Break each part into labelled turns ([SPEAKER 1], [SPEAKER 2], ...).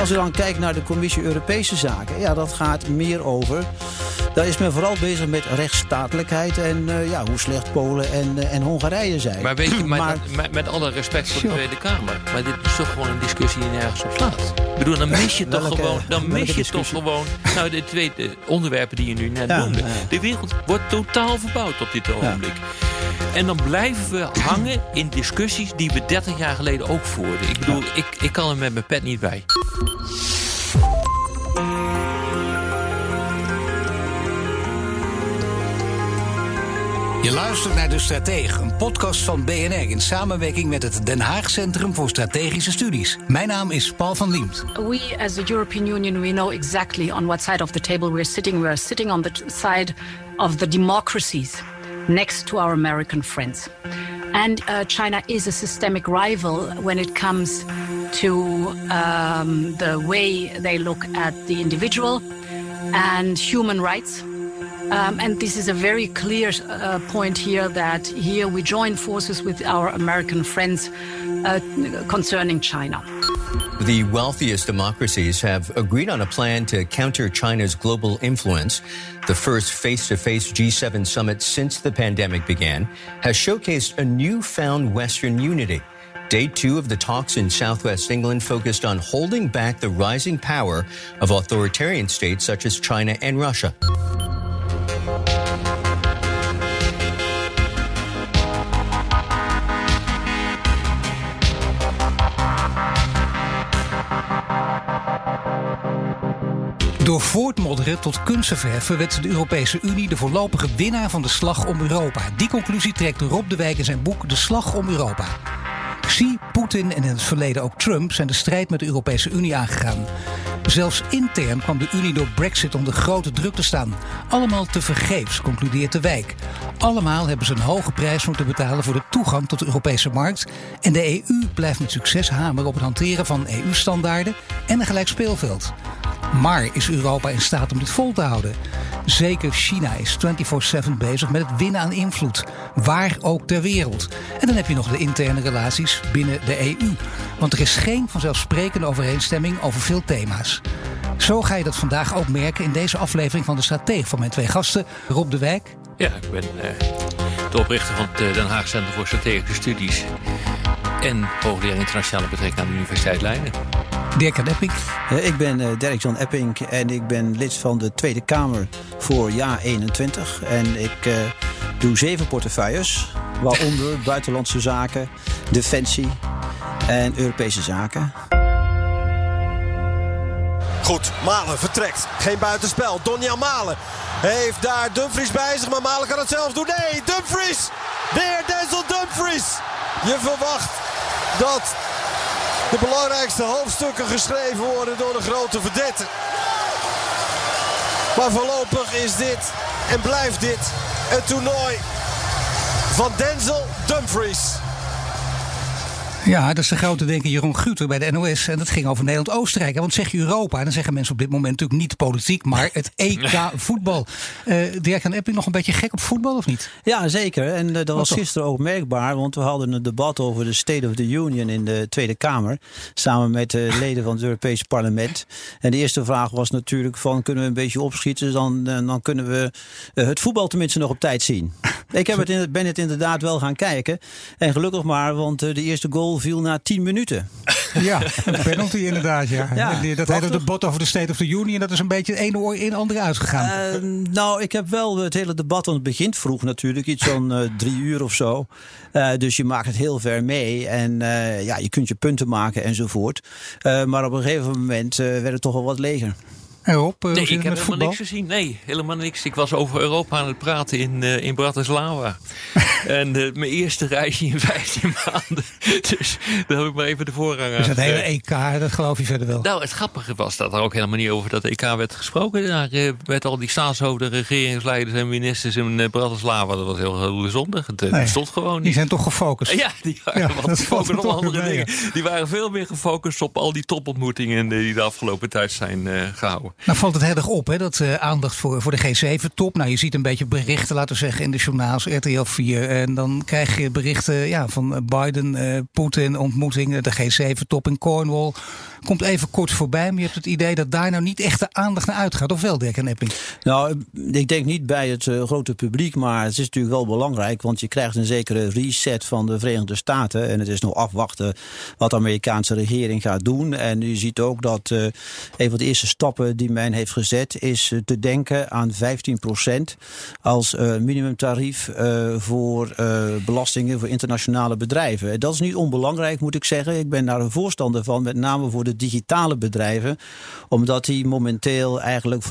[SPEAKER 1] Als u dan kijkt naar de Commissie Europese Zaken, ja, dat gaat meer over. Daar is men vooral bezig met rechtsstatelijkheid en uh, ja, hoe slecht Polen en, uh, en Hongarije zijn.
[SPEAKER 2] Maar weet je, maar, met, met, alle respect voor de Tweede Kamer, maar dit is toch gewoon een discussie die nergens op slaat. Ik bedoel, dan mis je toch gewoon, dan mis je toch gewoon, nou de twee de onderwerpen die je nu net ja, noemde. Ja. De wereld wordt totaal verbouwd op dit ogenblik. En dan blijven we hangen in discussies die we 30 jaar geleden ook voerden. Ik bedoel, ik, ik kan er met mijn pet niet bij.
[SPEAKER 3] Je luistert naar De Stratege, een podcast van BNR in samenwerking met het Den Haag Centrum voor Strategische Studies. Mijn naam is Paul van Liemt.
[SPEAKER 4] We as the European Union we know exactly on what side of the table we're sitting. We're sitting on the side of the democracies next to our American friends. And uh, China is a systemic rival when it comes to um, the way they look at the individual and human rights. Um, and this is a very clear uh, point here that here we join forces with our American friends uh, concerning China.
[SPEAKER 5] The wealthiest democracies have agreed on a plan to counter China's global influence. The first face to face G7 summit since the pandemic began has showcased a newfound Western unity. Day two of the talks in southwest England focused on holding back the rising power of authoritarian states such as China and Russia.
[SPEAKER 3] Door voortmodderen tot kunsten verheffen werd de Europese Unie de voorlopige winnaar van de slag om Europa. Die conclusie trekt Rob de Wijk in zijn boek De Slag om Europa. Xi, Poetin en in het verleden ook Trump zijn de strijd met de Europese Unie aangegaan. Zelfs intern kwam de Unie door Brexit onder grote druk te staan. Allemaal te vergeefs, concludeert de wijk. Allemaal hebben ze een hoge prijs moeten betalen voor de toegang tot de Europese markt. En de EU blijft met succes hameren op het hanteren van EU-standaarden en een gelijk speelveld. Maar is Europa in staat om dit vol te houden? Zeker China is 24-7 bezig met het winnen aan invloed, waar ook ter wereld. En dan heb je nog de interne relaties binnen de EU. Want er is geen vanzelfsprekende overeenstemming over veel thema's. Zo ga je dat vandaag ook merken in deze aflevering van de Strategie van mijn twee gasten, Rob de Wijk.
[SPEAKER 2] Ja, ik ben uh, de oprichter van het eh, Den Haag Centrum voor Strategische Studies en hoogleraar internationale betrekkingen aan de Universiteit Leiden.
[SPEAKER 3] Dirk Epping.
[SPEAKER 1] Uh, ik ben uh, Dirk-Jan Epping en ik ben lid van de Tweede Kamer voor jaar 21. En ik uh, doe zeven portefeuilles, waaronder buitenlandse zaken, defensie en Europese zaken.
[SPEAKER 6] Goed, Malen vertrekt. Geen buitenspel. Donjan Malen heeft daar Dumfries bij zich, maar Malen kan het zelf doen. Nee, Dumfries! De heer Denzel Dumfries! Je verwacht dat de belangrijkste hoofdstukken geschreven worden door de grote verdetten. Maar voorlopig is dit en blijft dit een toernooi van Denzel Dumfries.
[SPEAKER 3] Ja, dat is de grote denker Jeroen Guter bij de NOS. En dat ging over Nederland-Oostenrijk. Want zeg je Europa, dan zeggen mensen op dit moment natuurlijk niet politiek, maar het EK voetbal. Uh, Dirk en Epping nog een beetje gek op voetbal of niet?
[SPEAKER 1] Ja, zeker. En uh, dat was gisteren ook merkbaar, want we hadden een debat over de State of the Union in de Tweede Kamer. Samen met de leden van het Europese parlement. En de eerste vraag was natuurlijk van, kunnen we een beetje opschieten? Dan, uh, dan kunnen we het voetbal tenminste nog op tijd zien. Ik heb het in, ben het inderdaad wel gaan kijken. En gelukkig maar, want de eerste goal viel na 10 minuten.
[SPEAKER 3] Ja, een penalty inderdaad. Ja. ja dat hele debat over de State of the Union, dat is een beetje het ene oor in andere uitgegaan.
[SPEAKER 1] Uh, nou, ik heb wel het hele debat, want het begint vroeg natuurlijk, iets van uh, drie uur of zo. Uh, dus je maakt het heel ver mee en ja, je kunt je punten maken enzovoort. maar op een gegeven moment werd het toch wel wat leger.
[SPEAKER 3] Rob,
[SPEAKER 2] nee, ik heb helemaal niks gezien. Nee, helemaal niks. Ik was over Europa aan het praten in, uh, in Bratislava. en uh, mijn eerste reisje in 15 maanden. dus daar heb ik maar even de voorrang aan.
[SPEAKER 3] Dus het hele EK, dat geloof je verder wel?
[SPEAKER 2] Nou, het grappige was dat er ook helemaal niet over dat EK werd gesproken. Daar uh, met al die staatshoofden, regeringsleiders en ministers in Bratislava. Dat was heel, heel bijzonder. Het nee, stond gewoon niet.
[SPEAKER 3] Die zijn toch gefocust?
[SPEAKER 2] Ja, die waren ja, wat gefocust op andere dingen. Die waren veel meer gefocust op al die topontmoetingen die de afgelopen tijd zijn gehouden.
[SPEAKER 3] Nou valt het erg op, hè, dat uh, aandacht voor, voor de G7-top. Nou, je ziet een beetje berichten, laten we zeggen, in de journaals, RTL 4. En dan krijg je berichten ja, van Biden, uh, Poetin, ontmoeting, de G7-top in Cornwall. Komt even kort voorbij, maar je hebt het idee dat daar nou niet echt de aandacht naar uitgaat. Of wel, Dirk en Epping?
[SPEAKER 1] Nou, ik denk niet bij het uh, grote publiek, maar het is natuurlijk wel belangrijk. Want je krijgt een zekere reset van de Verenigde Staten. En het is nog afwachten wat de Amerikaanse regering gaat doen. En u ziet ook dat uh, een van de eerste stappen die men heeft gezet is uh, te denken aan 15% als minimumtarief voor belastingen voor internationale bedrijven. Dat is niet onbelangrijk, moet ik zeggen. Ik ben daar een voorstander van, met name voor de digitale bedrijven. Omdat die momenteel eigenlijk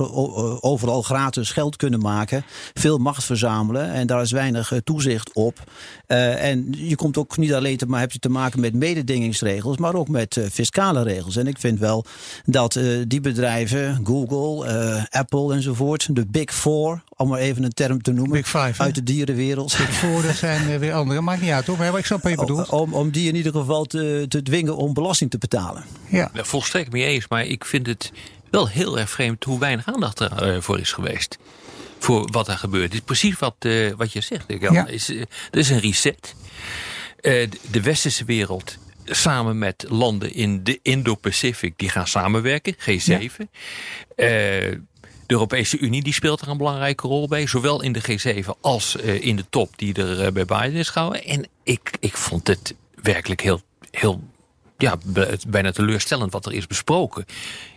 [SPEAKER 1] overal gratis geld kunnen maken. Veel macht verzamelen en daar is weinig toezicht op. Uh, en je komt ook niet alleen te, maar heb je te maken met mededingingsregels, maar ook met uh, fiscale regels. En ik vind wel dat die bedrijven, Google, Apple enzovoort, de Big Four, om maar even een term te noemen,
[SPEAKER 3] Big five,
[SPEAKER 1] uit de dierenwereld.
[SPEAKER 3] Big Four, dat zijn weer andere. Maakt niet uit hoor, maar ik snap wat je bedoelt.
[SPEAKER 1] Om, om die in ieder geval te, te dwingen om belasting te betalen.
[SPEAKER 2] Ja. ja volstrekt mee eens, maar ik vind het wel heel erg vreemd hoe weinig aandacht ervoor is geweest voor wat er gebeurt. Het is precies wat, uh, wat je zegt. Ja. Is, uh, er is een reset. Uh, de westerse wereld samen met landen in de Indo-Pacific... die gaan samenwerken, G7. Ja. Europese Unie die speelt er een belangrijke rol bij. Zowel in de G7 als in de top die er bij Biden is gehouden. En ik, ik vond het werkelijk heel, heel ja, bijna teleurstellend wat er is besproken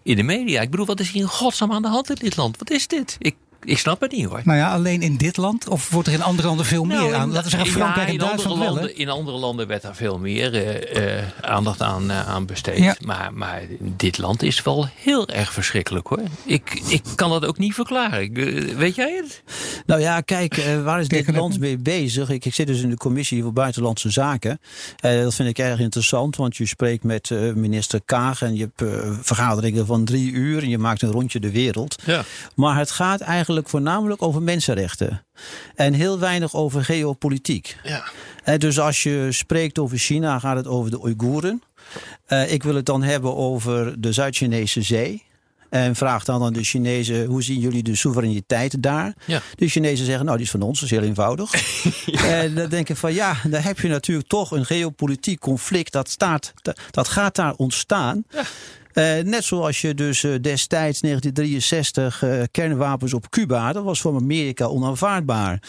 [SPEAKER 2] in de media. Ik bedoel, wat is hier in godsnaam aan de hand in dit land? Wat is dit? Ik, ik snap het niet hoor.
[SPEAKER 3] Nou ja, alleen in dit land? Of wordt er in andere landen veel meer nou, aan? Laten we zeggen Frankrijk ja, en Duitsland
[SPEAKER 2] wel, landen, In andere landen werd daar veel meer uh, uh, aandacht aan, uh, aan besteed. Ja. Maar, maar dit land is wel heel erg verschrikkelijk hoor. Ik, ik kan dat ook niet verklaren. Weet jij het?
[SPEAKER 1] Nou ja, kijk, waar is dit land mee bezig? Ik, ik, zit dus in de commissie voor Buitenlandse Zaken. dat vind ik erg interessant, want je spreekt met minister Kaag... en je hebt vergaderingen van drie uur en je maakt een rondje de wereld. Ja. Maar het gaat eigenlijk voornamelijk over mensenrechten. En heel weinig over geopolitiek. Ja. En dus als je spreekt over China, gaat het over de Oeigoeren. Uh, ik wil het dan hebben over de Zuid-Chinese Zee. En vraag dan aan de Chinezen, hoe zien jullie de soevereiniteit daar? Ja. De Chinezen zeggen, nou die is van ons, dat is heel eenvoudig. En dan denk ik van ja, dan heb je natuurlijk toch een geopolitiek conflict. Dat, staat, dat gaat daar ontstaan. Ja. Uh, net zoals je dus uh, destijds 1963 uh, kernwapens op Cuba, dat was voor Amerika onaanvaardbaar.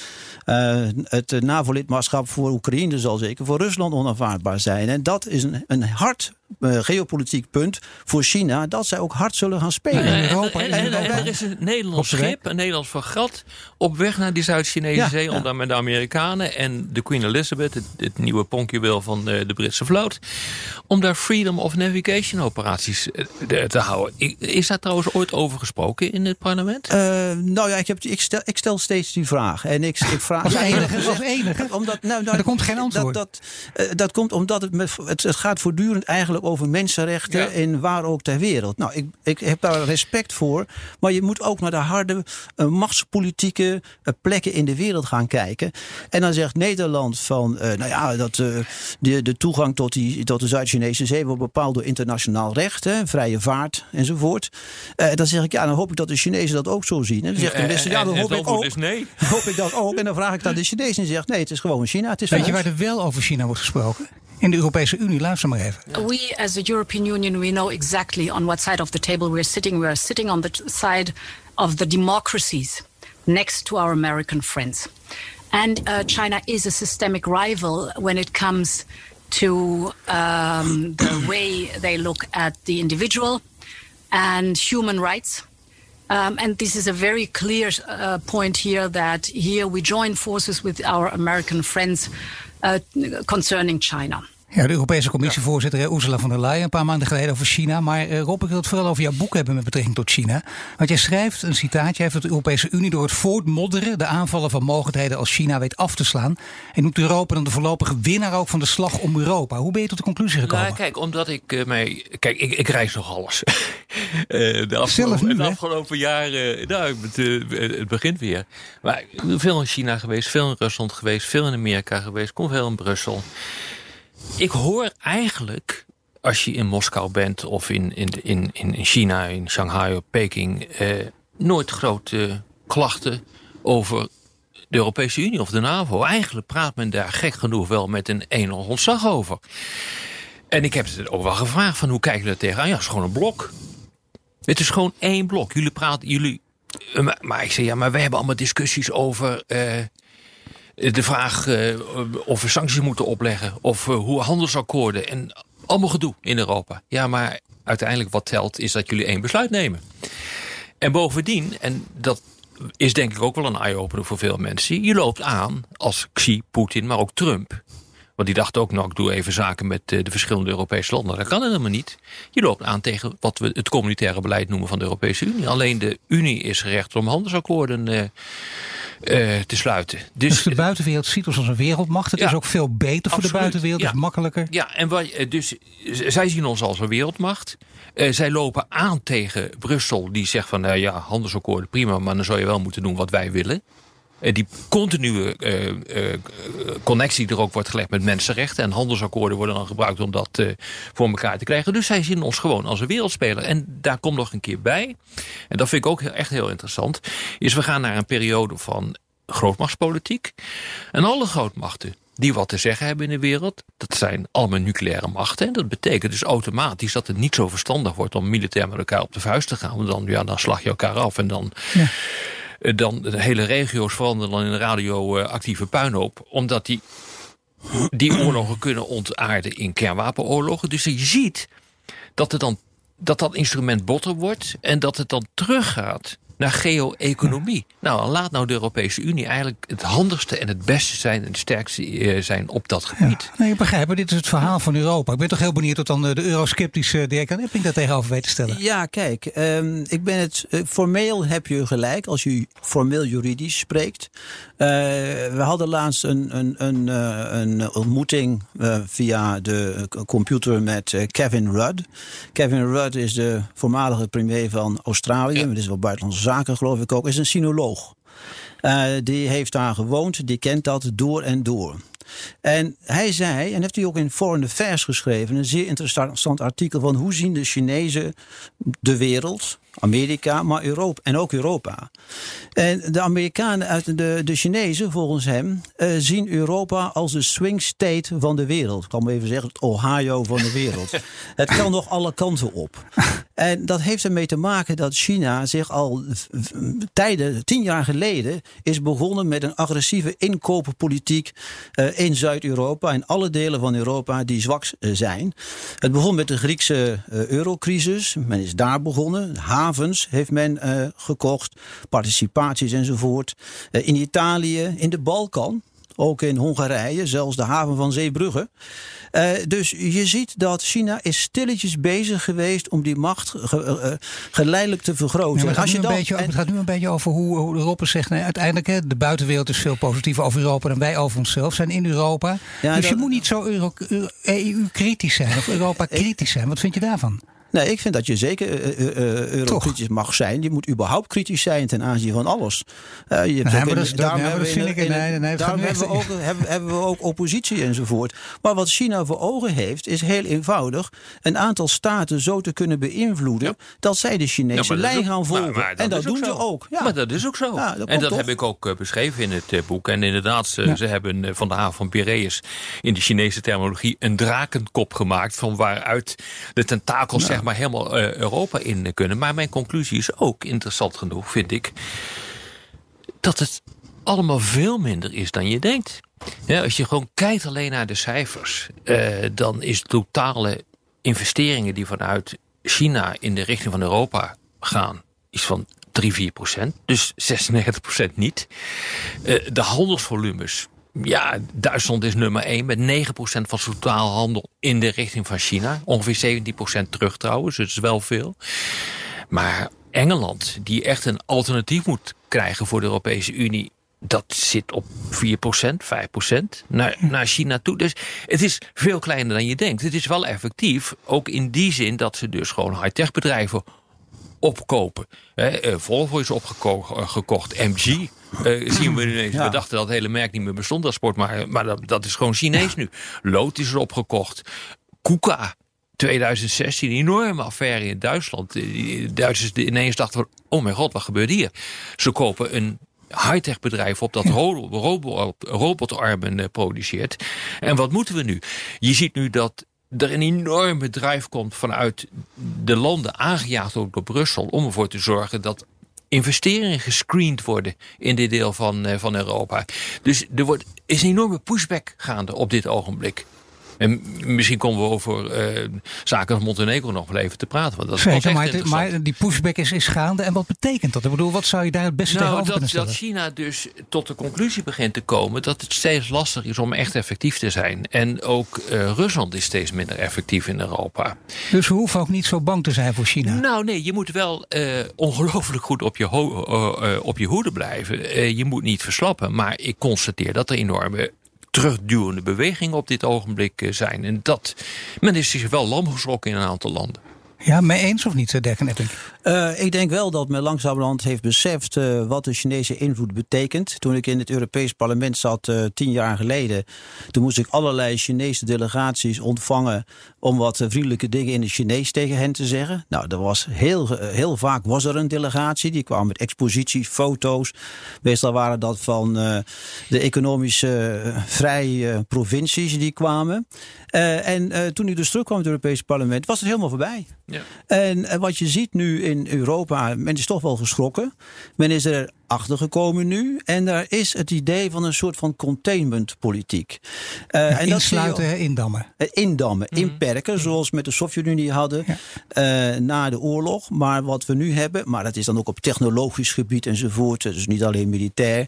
[SPEAKER 1] het NAVO-lidmaatschap voor Oekraïne zal zeker voor Rusland onaanvaardbaar zijn. En dat is een, een hard uh, geopolitiek punt voor China dat zij ook hard zullen gaan spelen.
[SPEAKER 2] in Europa, en, en, en, er is een Nederlands schip, een Nederlands vergat, op weg naar die Zuid-Chinese ja, zee, om daar met de Amerikanen en de Queen Elizabeth, het, het nieuwe ponkjuweel van de, de, Britse vloot, om daar Freedom of Navigation operaties uh, te houden. Is daar trouwens ooit over gesproken in het parlement? Uh,
[SPEAKER 1] nou ja, ik, heb, ik, stel, ik stel steeds die vraag. En ik, ik vraag.
[SPEAKER 3] Als enige, als enige. Omdat, nou, nou, er komt geen antwoord.
[SPEAKER 1] Dat, dat, dat komt omdat het, met, het, het gaat voortdurend eigenlijk over mensenrechten ja. in waar ook ter wereld. Nou, ik, ik heb daar respect voor. Maar je moet ook naar de harde uh, machtspolitieke uh, plekken in de wereld gaan kijken. En dan zegt Nederland van, uh, nou ja, dat de, de toegang tot, die, tot de Zuid-Chinese zee wordt bepaald door internationaal recht, hè, vrije vaart enzovoort. dan zeg ik, ja, dan hoop ik dat de Chinezen dat ook zo zien. En dan zegt de Westen, ja, dan hoop ik ook.
[SPEAKER 2] Nee.
[SPEAKER 1] Hoop ik dat ook. En dan vraag ik naar de Chinezen en zegt, nee, het is gewoon China. Het is
[SPEAKER 3] Weet je waar er wel over China wordt gesproken? In de Europese Unie. Luister maar even.
[SPEAKER 4] We as the European Union, we know exactly on what side of the table we're sitting. We are sitting on the side of the democracies next to our American friends. And uh, China is a systemic rival when it comes to um, the way they look at the individual and human rights. Um, and this is a very clear uh, point here that here we join forces with our American friends uh, concerning China.
[SPEAKER 3] Ja, de Europese Commissievoorzitter ja. Ursula von der Leyen een paar maanden geleden over China. Maar uh, Rob, ik wil het vooral over jouw boek hebben met betrekking tot China. Want jij schrijft een citaatje, heeft dat de Europese Unie door het voortmodderen de aanvallen van mogelijkheden als China weet af te slaan. En noemt Europa dan de voorlopige winnaar ook van de slag om Europa. Hoe ben je tot de conclusie gekomen?
[SPEAKER 2] Nou, kijk, omdat ik uh, mij. Kijk, ik, ik reis nog alles. uh, de afgelopen,
[SPEAKER 3] nu,
[SPEAKER 2] de afgelopen jaren. Nou, het, het begint weer. Maar ik ben veel in China geweest, veel in Rusland geweest, veel in Amerika geweest, kom veel in Brussel. Ik hoor eigenlijk als je in Moskou bent of in, in, in, in China, in Shanghai of Peking, eh, nooit grote klachten over de Europese Unie of de NAVO. Eigenlijk praat men daar gek genoeg wel met een enorm ontzag over. En ik heb het ook wel gevraagd van hoe kijken we er tegenaan? Ja, het is gewoon een blok. Het is gewoon één blok. Jullie praten, jullie... Eh, maar, ik zeg, ja, maar wij hebben allemaal discussies over... Uh, de vraag uh, of we sancties moeten opleggen. Of uh, hoe handelsakkoorden. En allemaal gedoe in Europa. Ja, maar uiteindelijk wat telt is dat jullie één besluit nemen. En bovendien, en dat is denk ik ook wel een eye-opener voor veel mensen. Je loopt aan als Xi, Poetin, maar ook Trump. Want die dacht ook, nou ik doe even zaken met eh, de verschillende Europese landen. Dat kan helemaal niet. Je loopt aan tegen wat we het communitaire beleid noemen van de Europese Unie. Alleen de Unie is gerecht om handelsakkoorden uh, uh, te sluiten.
[SPEAKER 3] Dus, dus, de buitenwereld ziet ons als een wereldmacht. Het is ook veel beter voor de buitenwereld, ja. is makkelijker.
[SPEAKER 2] Ja, en wij, dus zij zien ons als een wereldmacht. Uh, zij lopen aan tegen Brussel, die zegt van nou ja, handelsakkoorden prima, maar dan zou je wel moeten doen wat wij willen. Uh, die continue uh, connectie er ook wordt gelegd met mensenrechten. En handelsakkoorden worden dan gebruikt om dat voor elkaar te krijgen. Dus zij zien ons gewoon als een wereldspeler. En daar komt nog een keer bij. En dat vind ik ook echt heel interessant. Is we gaan naar een periode van grootmachtspolitiek. En alle grootmachten die wat te zeggen hebben in de wereld. Dat zijn allemaal nucleaire machten. En dat betekent dus automatisch dat het niet zo verstandig wordt om militair met elkaar op de vuist te gaan. Want dan, ja, dan slag je elkaar af en dan... Ja. Eh, dan de hele regio's veranderen dan in een radioactieve puinhoop. Omdat die, die oorlogen kunnen ontaarden in kernwapenoorlogen. Dus je ziet dat, er dan, dat dat instrument botter wordt. En dat het dan teruggaat naar geo-economie. Nou, laat nou de Europese Unie eigenlijk het handigste en het beste zijn en het sterkste eh, zijn op dat gebied.
[SPEAKER 3] Ja. Nee, ik begrijp, dit is het verhaal van Europa. Ik ben toch heel benieuwd wat dan de eurosceptische Dirk en Epping daar tegenover weet te stellen.
[SPEAKER 1] Ja, kijk, um, ik ben het, formeel heb je gelijk als je formeel juridisch spreekt. Uh, we hadden laatst een, een, een, een ontmoeting via de computer met Kevin Rudd. Kevin Rudd is de voormalige premier van Australië. Ja. Dat is wel buitenlandse zaken geloof ik ook, is een sinoloog. Uh, die heeft daar gewoond, die kent dat door en door. En hij zei, en heeft hij ook in Foreign Affairs geschreven, een zeer interessant artikel van hoe zien de Chinezen de wereld, Amerika, maar Europa en ook Europa. En de Amerikanen, uit de, de Chinezen volgens hem, uh, zien Europa als de swing state van de wereld. Ik kan maar even zeggen, het Ohio van de wereld. het kan nog alle kanten op. En dat heeft ermee te maken dat China zich al tijden, tien jaar geleden, is begonnen met een agressieve inkopenpolitiek uh, in Zuid-Europa, in alle delen van Europa die zwak uh, zijn. Het begon met de Griekse eurocrisis. Men is daar begonnen havens heeft men uh, gekocht, participaties enzovoort. Uh, in Italië, in de Balkan, ook in Hongarije, zelfs de haven van Zeebrugge. Uh, dus je ziet dat China is stilletjes bezig geweest om die macht ge, uh, geleidelijk te vergroten.
[SPEAKER 3] Ja, het, gaat dan, beetje, en, het, gaat nu een beetje over hoe, hoe Europa zegt, nee, uiteindelijk hè, de buitenwereld is veel positiever over Europa dan wij over onszelf zijn in Europa. Ja, dus dat, je moet niet zo EU-kritisch zijn of Europa-kritisch zijn. Wat vind je daarvan?
[SPEAKER 1] Nee, ik vind dat je zeker uh, uh, eurokritisch mag zijn. Je moet überhaupt kritisch zijn ten aanzien van alles. Uh, je hebt nee,
[SPEAKER 3] dat, daarom hebben we in, in, nee, nee,
[SPEAKER 1] daarom hebben we, ook, hebben, hebben we ook oppositie enzovoort. Maar wat China voor ogen heeft, is heel eenvoudig een aantal staten zo te kunnen beïnvloeden ja. dat zij de Chinese ja, lijn gaan volgen. Maar, maar en dat doen ze ook.
[SPEAKER 2] Ja. Maar dat is ook zo. Ja, dat en dat toch? heb ik ook beschreven in het boek. En inderdaad, ze, ze hebben van de haven van Piraeus in de Chinese terminologie een drakenkop gemaakt van waaruit de tentakels maar helemaal uh, Europa in kunnen. Maar mijn conclusie is ook interessant genoeg, vind ik, dat het allemaal veel minder is dan je denkt. Ja, als je gewoon kijkt alleen naar de cijfers, uh, dan is de totale investeringen die vanuit China in de richting van Europa gaan, is van 3, 4 procent. Dus 96 procent niet. Uh, de handelsvolumes ja, Duitsland is nummer 1 met 9% van totaal handel in de richting van China. Ongeveer 17% terug trouwens, dus wel veel. Maar Engeland, die echt een alternatief moet krijgen voor de Europese Unie, dat zit op 4%, 5% naar, naar China toe. Dus het is veel kleiner dan je denkt. Het is wel effectief, ook in die zin dat ze dus gewoon high-tech bedrijven opkopen. Eh, Volvo is opgekocht, eh, MG uh, zien we ineens. Ja. We dachten dat het hele merk niet meer bestond als sport, maar, maar dat, dat is gewoon Chinees nu. Lood is er opgekocht. Kuka 2016 een enorme affaire in Duitsland. De Duitsers ineens dachten van, oh mijn god, wat gebeurt hier? Ze kopen een high-tech bedrijf op dat robot, robotarmen eh, produceert. En wat moeten we nu? Je ziet nu dat er een enorme drijf komt vanuit de landen, aangejaagd ook door Brussel, om ervoor te zorgen dat investeringen gescreend worden in dit deel van, eh, van Europa. Dus er wordt, is een enorme pushback gaande op dit ogenblik. En misschien komen we over uh, zaken als Montenegro nog wel even te praten. Want dat is Zeker,
[SPEAKER 3] maar, maar, die pushback is, is gaande. En wat betekent dat? Ik bedoel, wat zou je daar het beste nou, tegenover
[SPEAKER 2] dat, Dat China dus tot de conclusie begint te komen... dat het steeds lastiger is om echt effectief te zijn. En ook uh, Rusland is steeds minder effectief in Europa.
[SPEAKER 3] Dus we hoeven ook niet zo bang te zijn voor China?
[SPEAKER 2] Nou nee, je moet wel uh, ongelooflijk goed op je, op je hoede blijven. je moet niet verslappen. Maar ik constateer dat er enorme terugduwende bewegingen op dit ogenblik eh, zijn. En dat, men is zich wel lam geschrokken in een aantal landen.
[SPEAKER 3] Ja, mee eens of niet, Dirk Epping?
[SPEAKER 1] Uh, ik denk wel dat men langzamerhand heeft beseft uh, wat de Chinese invloed betekent. Toen ik in het Europees Parlement zat tien jaar geleden, toen moest ik allerlei Chinese delegaties ontvangen om wat vriendelijke dingen in het Chinees tegen hen te zeggen. Nou, er was heel, heel vaak was er een delegatie, die kwam met exposities, foto's. Meestal waren dat van de economische vrije provincies die kwamen. En toen ik dus terugkwam in het Europees Parlement, was het helemaal voorbij. Ja. En wat je ziet nu in Europa, men is toch wel geschrokken. Men is er achtergekomen nu. En daar is het idee van een soort van containmentpolitiek.
[SPEAKER 3] Uh, ja, en insluiten, dat indammen.
[SPEAKER 1] Uh, indammen, mm. inperken, zoals we met de Sovjet-Unie hadden uh, na de oorlog. Maar wat we nu hebben, maar dat is dan ook op technologisch gebied enzovoort. Dus niet alleen militair.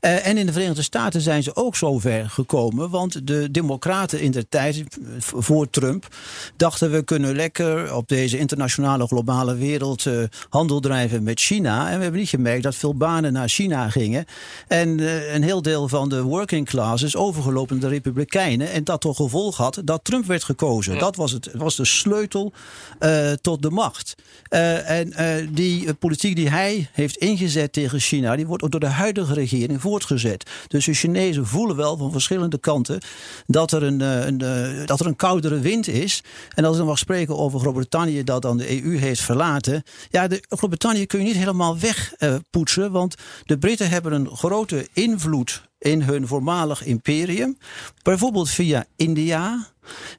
[SPEAKER 1] en in de Verenigde Staten zijn ze ook zo ver gekomen. Want de democraten in de tijd, voor Trump, dachten we kunnen lekker op deze internationale globale wereld handel drijven met China. En we hebben niet gemerkt dat veel banen naar China gingen. En uh, een heel deel van de working class is overgelopen naar de Republikeinen. En dat tot gevolg had dat Trump werd gekozen. Dat was, het, was de sleutel uh, tot de macht. En die politiek die hij heeft ingezet tegen China, die wordt ook door de huidige regering voortgezet. Dus de Chinezen voelen wel van verschillende kanten dat er een, een, dat er een koudere wind is. En als ik dan mag spreken over Groot-Brittannië dat dan de EU heeft verlaten. Ja, Groot-Brittannië kun je niet helemaal wegpoetsen. want de Britten hebben een grote invloed in hun voormalig imperium. Bijvoorbeeld via India.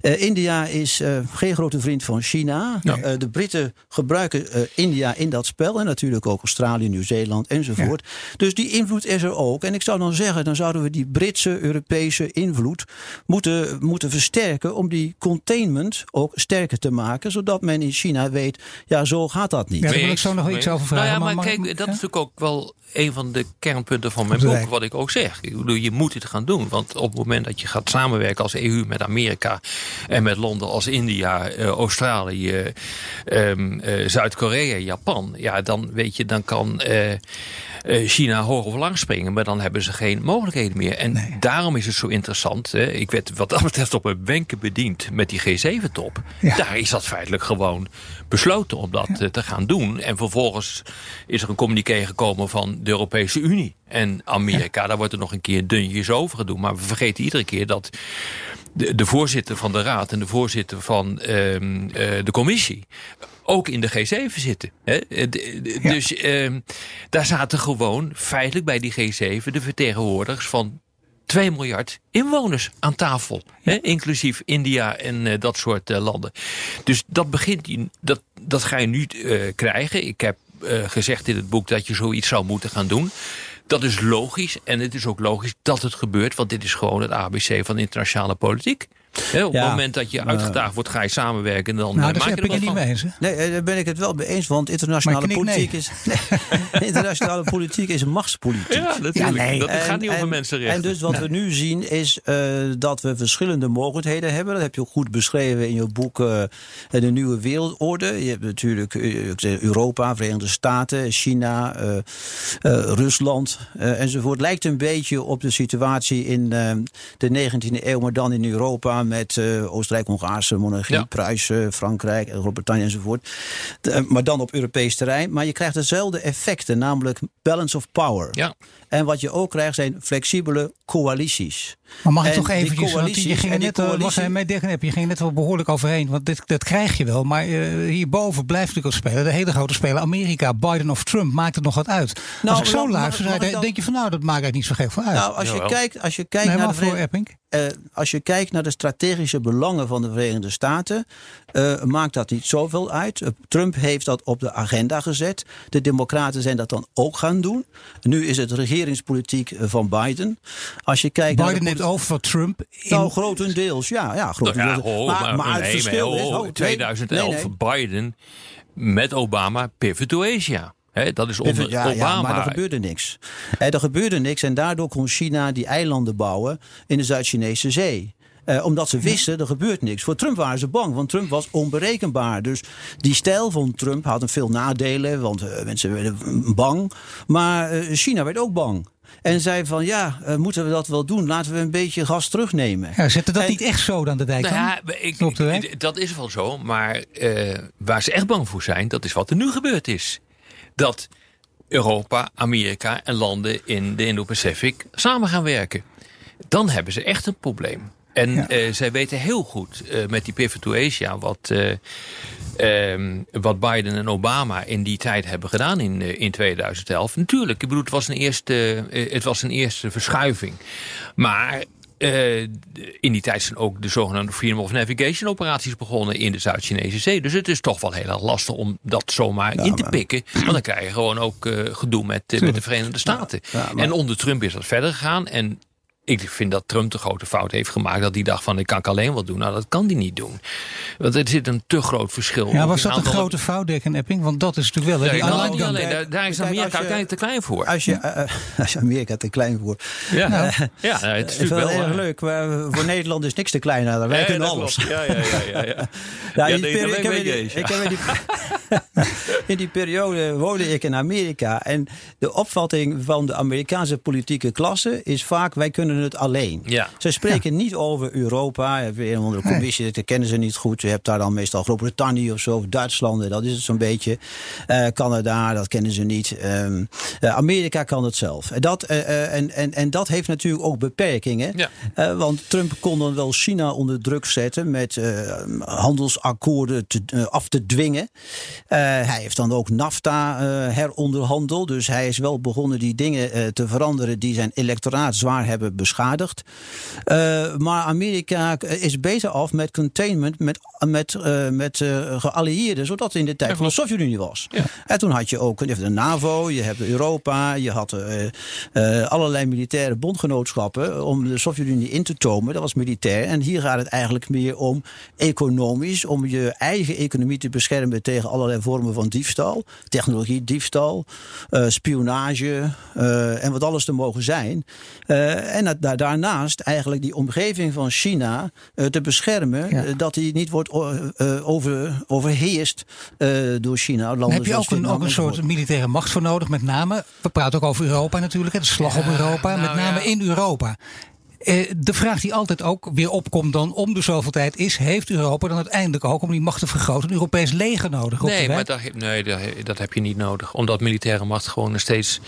[SPEAKER 1] Uh, India is uh, geen grote vriend van China. Ja. Uh, de Britten gebruiken India in dat spel. En natuurlijk ook Australië, Nieuw-Zeeland enzovoort. Ja. Dus die invloed is er ook. En ik zou dan zeggen, dan zouden we die Britse, Europese invloed moeten, moeten versterken. Om die containment ook sterker te maken. Zodat men in China weet, ja, zo gaat dat niet.
[SPEAKER 3] Ja, daar wil ik zo nog iets over vragen.
[SPEAKER 2] Nou ja, maar, kijk, dat is natuurlijk ook wel een van de kernpunten van mijn boek. Wat ik ook zeg. Ik bedoel, je moet het gaan doen. Want op het moment dat je gaat samenwerken als EU met Amerika en met landen als India, uh, Australië, um, uh, Zuid-Korea, Japan. Ja, dan weet je, dan kan China hoog of lang springen. Maar dan hebben ze geen mogelijkheden meer. En nee. daarom is het zo interessant. Hè. Ik werd wat dat betreft op een wenken bediend met die G7-top. Ja. Daar is dat feitelijk gewoon besloten om dat ja. te gaan doen. En vervolgens is er een communiqué gekomen van de Europese Unie en Amerika. Ja. Daar wordt er nog een keer dunjes over gedaan. Maar we vergeten iedere keer dat de, de voorzitter van de Raad en de voorzitter van um, uh, de commissie ook in de G7 zitten. Hè? Ja. Dus um, daar zaten gewoon feitelijk bij die G7 de vertegenwoordigers van 2 miljard inwoners aan tafel. Hè? Inclusief India en uh, dat soort uh, landen. Dus dat begint, dat, dat ga je nu uh, krijgen. Ik heb gezegd in het boek dat je zoiets zou moeten gaan doen. Dat is logisch en het is ook logisch dat het gebeurt, want dit is gewoon het ABC van internationale politiek. Op ja, het moment dat je uitgedaagd wordt, ga je samenwerken. Dan
[SPEAKER 3] nou,
[SPEAKER 2] uh,
[SPEAKER 3] maak je er niet mee eens.
[SPEAKER 1] Nee, eh, daar ben ik het wel mee eens. Want internationale politiek, nee. is, nee, internationale politiek is een machtspolitiek.
[SPEAKER 2] Ja, natuurlijk. Ja, nee. Dat gaat niet over mensenrechten.
[SPEAKER 1] En dus wat we nu zien is uh, dat we verschillende mogelijkheden hebben. Dat heb je ook goed beschreven in je boek uh, De Nieuwe Wereldorde. Je hebt natuurlijk Europa, Verenigde Staten, China, Rusland enzovoort. Het lijkt een beetje op de situatie in de 19e eeuw, maar dan in Europa Samen met uh, Oostenrijk-Hongaarse monarchie, ja. Pruisen, Frankrijk, Groot-Brittannië enzovoort. maar dan op Europees terrein. Maar je krijgt dezelfde effecten, namelijk balance of power.
[SPEAKER 2] Ja.
[SPEAKER 1] En wat je ook krijgt zijn flexibele coalities.
[SPEAKER 3] Maar mag ik toch eventjes, want je ging net, eh, coalitie... was je ging net wel behoorlijk overheen, want dit, dat krijg je wel. Maar uh, hierboven blijft natuurlijk al spelen, de hele grote speler Amerika, Biden of Trump, maakt het nog wat uit. Nou, als ik zo luister, dan... denk je van nou, dat maakt eigenlijk niet zo gek van uit.
[SPEAKER 1] Nou, als je kijkt, als je kijkt naar de
[SPEAKER 3] voor Epping.
[SPEAKER 1] Uh, als je kijkt naar de strategische belangen van de Verenigde Staten, uh, maakt dat niet zoveel uit. Trump heeft dat op de agenda gezet. De Democraten zijn dat dan ook gaan doen. Nu is het regeringspolitiek van Biden. Als je kijkt
[SPEAKER 3] Biden naar neemt over van Trump.
[SPEAKER 1] In... Nou, grotendeels, ja. ja, grotendeels.
[SPEAKER 2] Nou ja, ho, maar, maar, maar, het verschil maar, ho, is... 2011 nee, nee. Biden met Obama pivot to Asia. He, dat is onder ja, Obama. Ja,
[SPEAKER 1] maar er gebeurde niks. er gebeurde niks en daardoor kon China die eilanden bouwen in de Zuid-Chinese Zee. Eh, omdat ze wisten, er gebeurt niks. Voor Trump waren ze bang, want Trump was onberekenbaar. Dus die stijl van Trump had veel nadelen, want uh, mensen werden bang. Maar uh, China werd ook bang. En zei van ja, uh, moeten we dat wel doen? Laten we een beetje gas terugnemen.
[SPEAKER 3] Ja, zette dat niet echt zo dan de dijk nou ja,
[SPEAKER 2] ik, Dat is wel zo, maar uh, waar ze echt bang voor zijn, dat is wat er nu gebeurd is. Dat Europa, Amerika en landen in de Indo-Pacific samen gaan werken. Dan hebben ze echt een probleem. En ja. uh, zij weten heel goed uh, met die pivot to Asia wat, uh, um, wat Biden en Obama in die tijd hebben gedaan in, in 2011. Natuurlijk, ik bedoel, het was een eerste, het was een eerste verschuiving. Maar in die tijd zijn ook de zogenaamde Freedom of Navigation operaties begonnen in de Zuid-Chinese Zee. Dus het is toch wel heel erg lastig om dat zomaar ja, in te maar... pikken. Want dan krijg je gewoon ook gedoe met, met de Verenigde Staten. Ja, maar... En onder Trump is dat verder gegaan. En ik vind dat Trump de grote fout heeft gemaakt. Dat hij dacht van ik kan ik alleen wat doen. Nou dat kan hij niet doen. Want er zit een te groot verschil.
[SPEAKER 3] Ja, was dat een grote fout Dick en Epping? Want dat is natuurlijk wel...
[SPEAKER 2] Die nou, alleen, daar, daar, is Amerika uiteindelijk te klein voor.
[SPEAKER 1] Als je, uh, als je Amerika te klein voor.
[SPEAKER 2] Ja, nou, ja het is, is wel
[SPEAKER 1] heel leuk. Maar voor Nederland is niks te klein. Wij ja, kunnen alles.
[SPEAKER 2] Ja, ja, ja. ja, ja.
[SPEAKER 1] ja, ja die ik heb die, ik heb die, in die periode woonde ik in Amerika. En de opvatting van de Amerikaanse politieke klasse is vaak wij kunnen het alleen.
[SPEAKER 2] Ja.
[SPEAKER 1] Ze spreken niet over Europa. Je hebt een of andere commissie, nee. dat kennen ze niet goed. Je hebt daar dan meestal Groot-Brittannië of zo, of Duitsland, dat is het zo'n beetje. Uh, Canada, dat kennen ze niet. Um, uh, Amerika kan het zelf. En dat, uh, en, en, en dat heeft natuurlijk ook beperkingen.
[SPEAKER 2] Ja.
[SPEAKER 1] want Trump kon dan wel China onder druk zetten met handelsakkoorden te, af te dwingen. hij heeft dan ook NAFTA heronderhandeld. Dus hij is wel begonnen die dingen te veranderen die zijn electoraat zwaar hebben beschadigd. Uh, maar Amerika is beter af met containment, met, met, uh, met uh, geallieerden, zodat in de tijd van de Sovjet-Unie was.
[SPEAKER 2] Ja.
[SPEAKER 1] En toen had je ook je hebt de NAVO, je hebt Europa, je had allerlei militaire bondgenootschappen om de Sovjet-Unie in te tomen. Dat was militair. En hier gaat het eigenlijk meer om economisch, om je eigen economie te beschermen tegen allerlei vormen van diefstal, technologie, diefstal, spionage en wat alles er mogen zijn. en dat, daarnaast eigenlijk die omgeving van China uh, te beschermen. Ja. Uh, dat die niet wordt uh, over, overheerst door China. Landen
[SPEAKER 3] heb je ook een, ook een soort militaire macht voor nodig, met name. We praten ook over Europa natuurlijk, de slag ja, op Europa, nou, met name ja. in Europa. de vraag die altijd ook weer opkomt dan om de zoveel tijd is... heeft Europa dan uiteindelijk ook om die macht te vergroten... een Europees leger nodig?
[SPEAKER 2] Nee, maar dat, nee dat, dat heb je niet nodig. Omdat militaire macht gewoon steeds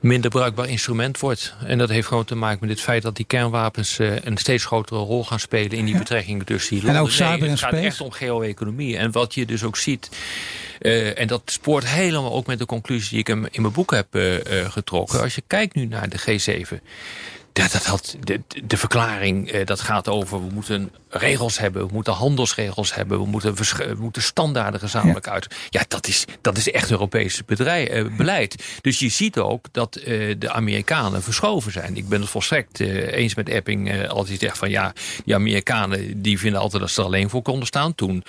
[SPEAKER 2] minder bruikbaar instrument wordt. En dat heeft gewoon te maken met het feit dat die kernwapens uh, een steeds grotere rol gaan spelen in die betrekkingen tussen die landen.
[SPEAKER 3] En ook cyber
[SPEAKER 2] nee,
[SPEAKER 3] het
[SPEAKER 2] gaat echt om geo-economie. En wat je dus ook ziet, uh, en dat spoort helemaal ook met de conclusie die ik in mijn boek heb uh, getrokken. Als je kijkt nu naar de G7 ja, dat had de, de verklaring, eh, dat gaat over... we moeten regels hebben, we moeten handelsregels hebben... we moeten, we moeten standaarden gezamenlijk ja. uit. Ja, dat is, dat is echt Europees bedrijf, eh, beleid. Dus je ziet ook dat eh, de Amerikanen verschoven zijn. Ik ben het volstrekt eh, eens met Epping eh, als hij zegt van... ja, die Amerikanen die vinden altijd dat ze er alleen voor konden staan. Toen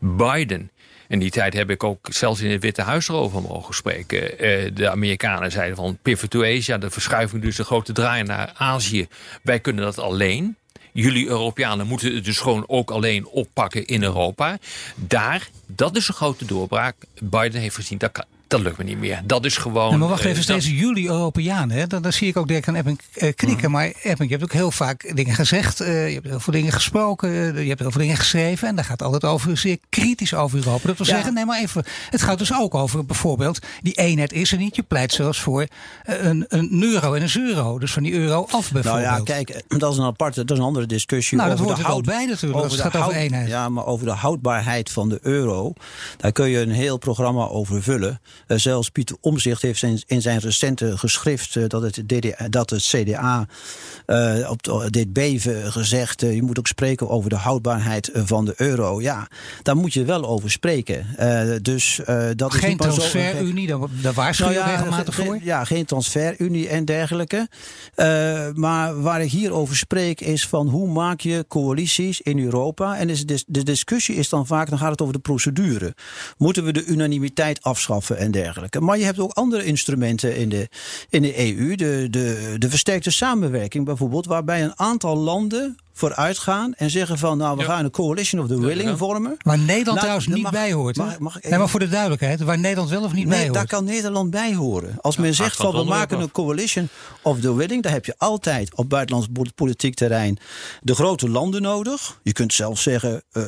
[SPEAKER 2] Biden in die tijd heb ik ook zelfs in het Witte Huis erover mogen spreken. Uh, de Amerikanen zeiden van pivot to Asia, de verschuiving dus de grote draai naar Azië. Wij kunnen dat alleen. Jullie Europeanen moeten het dus gewoon ook alleen oppakken in Europa. Daar, dat is een grote doorbraak. Biden heeft gezien, dat kan, dat lukt me niet meer. Dat is gewoon.
[SPEAKER 3] maar wacht even, steeds jullie Europeanen, hè? Dan, dan, zie ik ook Dirk aan Epping uh, knikken. Mm. Maar Epping, je hebt ook heel vaak dingen gezegd. Uh, je hebt heel veel dingen gesproken. Uh, je hebt heel veel dingen geschreven. En daar gaat altijd over zeer kritisch over Europa. Dat wil zeggen, nee, maar even. Het gaat dus ook over bijvoorbeeld. Die eenheid is er niet. Je pleit zelfs voor een, een euro en een euro. Dus van die euro af bijvoorbeeld.
[SPEAKER 1] Nou ja, kijk, dat is een aparte, dat is een andere discussie.
[SPEAKER 3] Nou,
[SPEAKER 1] over
[SPEAKER 3] dat hoort
[SPEAKER 1] de
[SPEAKER 3] er ook bij natuurlijk. Over het gaat over eenheid.
[SPEAKER 1] Ja, maar over de houdbaarheid van de euro. Daar kun je een heel programma over vullen. Zelfs Pieter Omzicht heeft in zijn recente geschrift uh, dat, het DDA, dat het CDA uh, op dit beven gezegd. Je moet ook spreken over de houdbaarheid van de euro. Ja, daar moet je wel over spreken. dus dat
[SPEAKER 3] geen
[SPEAKER 1] is
[SPEAKER 3] transferunie, daar, daar waarschuw je nou ja, regelmatig voor?
[SPEAKER 1] Ja, geen transferunie en dergelijke. maar waar ik hier over spreek is van hoe maak je coalities in Europa? En is de, de discussie is dan vaak, dan gaat het over de procedure. Moeten we de unanimiteit afschaffen en dergelijke? Maar je hebt ook andere instrumenten in de, in de EU. De, de, de versterkte samenwerking bijvoorbeeld, waarbij een aantal landen vooruit gaan en zeggen van nou we gaan een coalition of the willing vormen.
[SPEAKER 3] Waar Nederland nou, trouwens niet bij hoort. Mag, mag nee, maar voor de duidelijkheid, waar Nederland wel of niet nee, bij hoort.
[SPEAKER 1] Daar kan Nederland bij horen. Als men zegt van we maken een coalition of the willing, dan heb je altijd op buitenlands politiek terrein de grote landen nodig. Je kunt zelfs zeggen uh,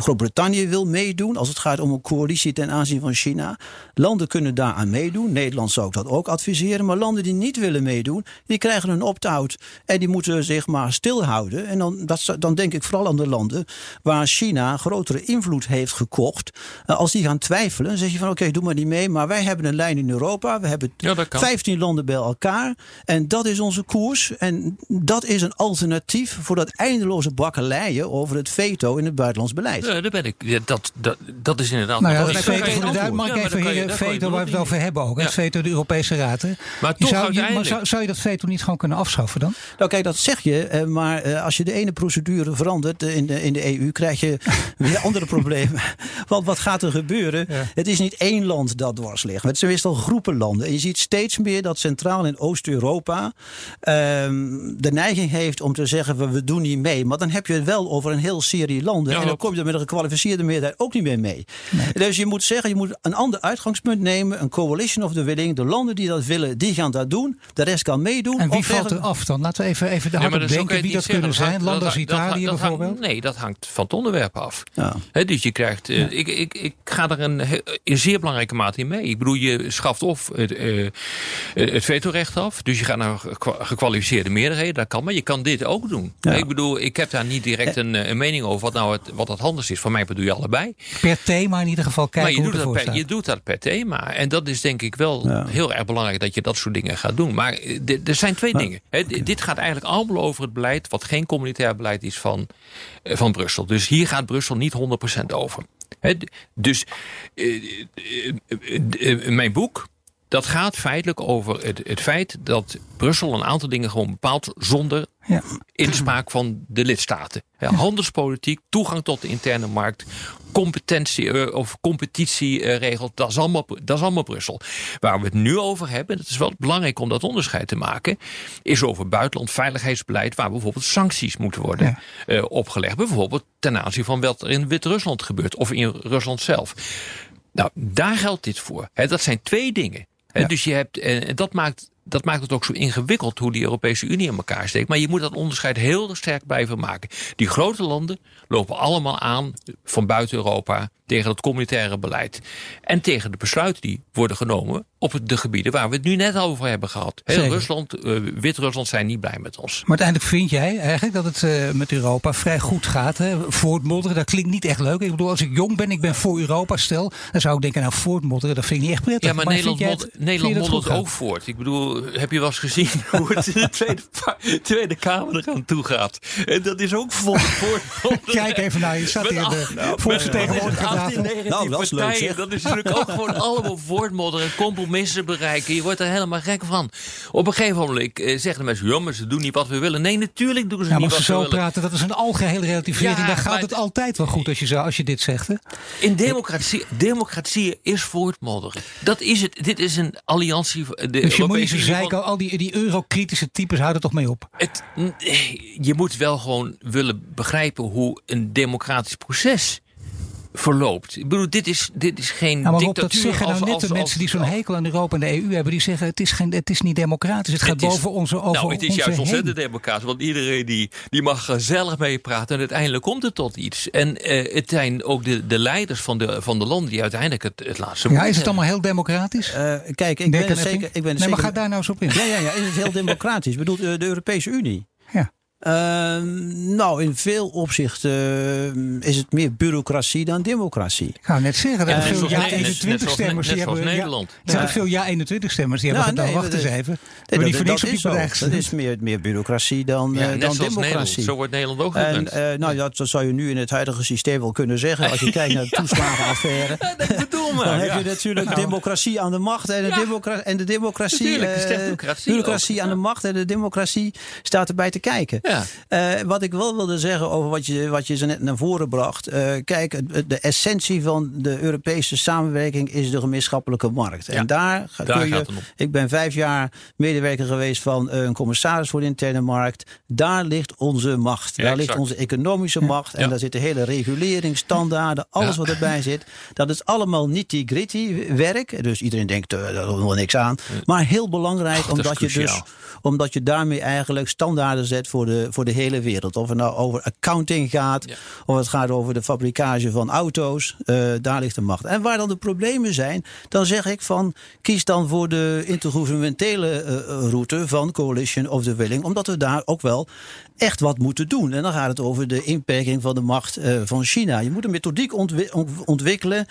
[SPEAKER 1] Groot-Brittannië wil meedoen als het gaat om een coalitie ten aanzien van China. Landen kunnen daaraan meedoen. Nederland zou ik dat ook adviseren. Maar landen die niet willen meedoen, die krijgen een opt-out en die moeten zich maar stilhouden. En dan, dat, dan denk ik vooral aan de landen waar China grotere invloed heeft gekocht. Eh, als die gaan twijfelen, dan zeg je van oké, doe maar niet mee. Maar wij hebben een lijn in Europa. We hebben ja, 15 landen bij elkaar. En dat is onze koers. En dat is een alternatief voor dat eindeloze bakkeleien over het veto in het buitenlands beleid.
[SPEAKER 2] Ja, daar ben ik. dat, dat, dat is inderdaad.
[SPEAKER 3] Nou ja, dat veto de Mag ik even hier veto waar we het over hebben ook. Het veto de Europese Raad.
[SPEAKER 2] Maar, toch zou,
[SPEAKER 3] je, maar zou, zou, je dat veto niet gewoon kunnen afschaffen dan?
[SPEAKER 1] Nou kijk, dat zeg je. Eh, maar eh, als je de ene procedure verandert in de, in de EU, krijg je weer andere problemen. Want wat gaat er gebeuren? Het is niet één land dat dwars ligt. Het zijn meestal groepen landen. En je ziet steeds meer dat Centraal- en Oost-Europa ehm, de neiging heeft om te zeggen: we doen niet mee. Maar dan heb je het wel over een heel serie landen. en dan kom je er met een gekwalificeerde meerderheid ook niet meer mee. Dus je moet zeggen: je moet een ander uitgangspunt nemen. Een coalition of the willing. De landen die dat willen, die gaan dat doen. De rest kan meedoen.
[SPEAKER 3] En wie valt er af dan? Laten we even, even de hard denken wie dat kunnen zijn. Landen als Italië
[SPEAKER 2] dat,
[SPEAKER 3] bijvoorbeeld?
[SPEAKER 2] nee, dat hangt van het onderwerp af. Ja. dus je krijgt, uh, ik, ik, ik ga er een, in zeer belangrijke mate in mee. Ik bedoel, je schaft of het, uh, het vetorecht af. Dus je gaat naar gekwalificeerde meerderheden. Dat kan, maar je kan dit ook doen. Ja. Ik bedoel, ik heb daar niet direct een, een mening over wat nou het, wat het anders is. Voor mij bedoel je allebei.
[SPEAKER 3] Per thema in ieder geval kijken
[SPEAKER 2] maar je doet dat per, Je doet dat per thema. En dat is denk ik wel heel erg belangrijk dat je dat soort dingen gaat doen. Maar er zijn twee dingen. He, Dit gaat eigenlijk allemaal over het beleid wat geen communitair beleid is van, eh, van Brussel. Dus hier gaat Brussel niet 100% over. dus uh, uh, mijn boek, dat gaat feitelijk over het, het, feit dat Brussel een aantal dingen gewoon bepaalt zonder ja. inspraak van de lidstaten. Ja, handelspolitiek, toegang tot de interne markt, competentie uh, of competitieregels, dat, is allemaal, dat is allemaal Brussel. Waar we het nu over hebben, dat is wel belangrijk om dat onderscheid te maken, is over buitenland veiligheidsbeleid waar bijvoorbeeld sancties moeten worden ja. uh, opgelegd. Bijvoorbeeld ten aanzien van wat er in Wit-Rusland gebeurt of in Rusland zelf. Nou, daar geldt dit voor. dat zijn twee dingen. Ja. Dus je hebt, en dat maakt, dat maakt het ook zo ingewikkeld hoe die Europese Unie in elkaar steekt. Maar je moet dat onderscheid heel sterk blijven maken. Die grote landen lopen allemaal aan van buiten Europa tegen het communitaire beleid. En tegen de besluiten die worden genomen op de gebieden waar we het nu net over hebben gehad. Heel Rusland, uh, Wit-Rusland zijn niet blij met ons. Maar
[SPEAKER 3] uiteindelijk vind jij eigenlijk dat het uh, met Europa vrij goed gaat. Hè? Voortmodderen, dat klinkt niet echt leuk. Ik bedoel, als ik jong ben, ik ben voor Europa stel, dan zou ik denken, nou voortmodderen, dat vind ik niet echt prettig.
[SPEAKER 2] Ja, maar, maar Nederland, mod, Nederland moddert ook voort. Ik bedoel, heb je wel eens gezien hoe het in de Tweede, twetweede Kamer er aan toe gaat? En dat is ook voort.
[SPEAKER 3] Kijk even naar je, zat hier de nou, volksvertegenwoordiger
[SPEAKER 2] nou, dat is leuk Dat is natuurlijk ook gewoon allemaal voortmodderen, compromissen bereiken. Je wordt er helemaal gek van. Op een gegeven moment uh, zeggen de mensen, ja, ze doen niet wat we willen. Nee, natuurlijk doen ze niet wat ze
[SPEAKER 3] zo
[SPEAKER 2] willen.
[SPEAKER 3] praten, dat is een algehele relativering. Ja, Daar gaat het altijd wel goed als je, zo, als je dit zegt. Hè?
[SPEAKER 2] In democratie, democratie is voortmodderen. Dat is het. Dit is een alliantie. De
[SPEAKER 3] dus je moet zeiken, al die, die eurokritische types houden toch mee op.
[SPEAKER 2] Het, je moet wel gewoon willen begrijpen hoe een democratisch proces verloopt. Ik bedoel, dit is, dit is geen ja, maar Rob, dat
[SPEAKER 3] zeggen nou net de mensen die zo'n hekel aan Europa en de EU hebben. Die zeggen het is, geen, het is niet democratisch. Het, gaat boven onze over
[SPEAKER 2] Nou, het is juist ontzettend democratisch. Want iedereen die, die mag gezellig meepraten. En uiteindelijk komt het tot iets. En uh, het zijn ook de, de leiders van de, van de landen die uiteindelijk het, het laatste
[SPEAKER 3] Ja, is het allemaal heel democratisch? Uh,
[SPEAKER 1] kijk, ik ben, zeker, ik ben
[SPEAKER 3] nee, maar ga daar nou eens op in.
[SPEAKER 1] Ja, ja, ja is het heel democratisch. Ik bedoel, de Europese Unie. Uh, nou, in veel opzichten uh, is het meer bureaucratie dan democratie.
[SPEAKER 3] Ik ga net zeggen, dat er veel ja-21-stemmers die hebben...
[SPEAKER 2] Nederland.
[SPEAKER 3] Er zijn veel ja-21-stemmers die hebben gedaan, wacht eens even. Nee,
[SPEAKER 1] dat, dat, is zo. dat is meer, meer bureaucratie dan, ja, uh, dan democratie.
[SPEAKER 2] Zo wordt Nederland ook gekend.
[SPEAKER 1] En, nou, dat, dat zou je nu in het huidige systeem wel kunnen zeggen. Als je kijkt naar de toeslagenaffaire. dan heb je natuurlijk democratie aan de macht. En de, democra en de democratie... Bureaucratie aan de macht en de democratie staat erbij te kijken. Ja. Uh, wat ik wel wilde zeggen over wat je, wat je zo net naar voren bracht. Uh, kijk, de essentie van de Europese samenwerking is de gemeenschappelijke markt. Ja, en daar, daar kun je. Ik ben vijf jaar medewerker geweest van een commissaris voor de interne markt. Daar ligt onze macht. Ja, daar exact. ligt onze economische macht. En daar zitten hele regulering, standaarden, alles wat erbij zit. Dat is allemaal nitty-gritty werk. Dus iedereen denkt, uh, daar niks aan. Maar heel belangrijk, Ach, omdat je dus omdat je daarmee eigenlijk standaarden zet voor de, voor de hele wereld. Of het nou over accounting gaat, of het gaat over de fabrikage van auto's. Uh, daar ligt de macht. En waar dan de problemen zijn, dan zeg ik van kies dan voor de intergouvernementele uh, route van Coalition of the Willing. Omdat we daar ook wel echt wat moeten doen. En dan gaat het over de inperking van de macht uh, van China. Je moet een methodiek ontwikkelen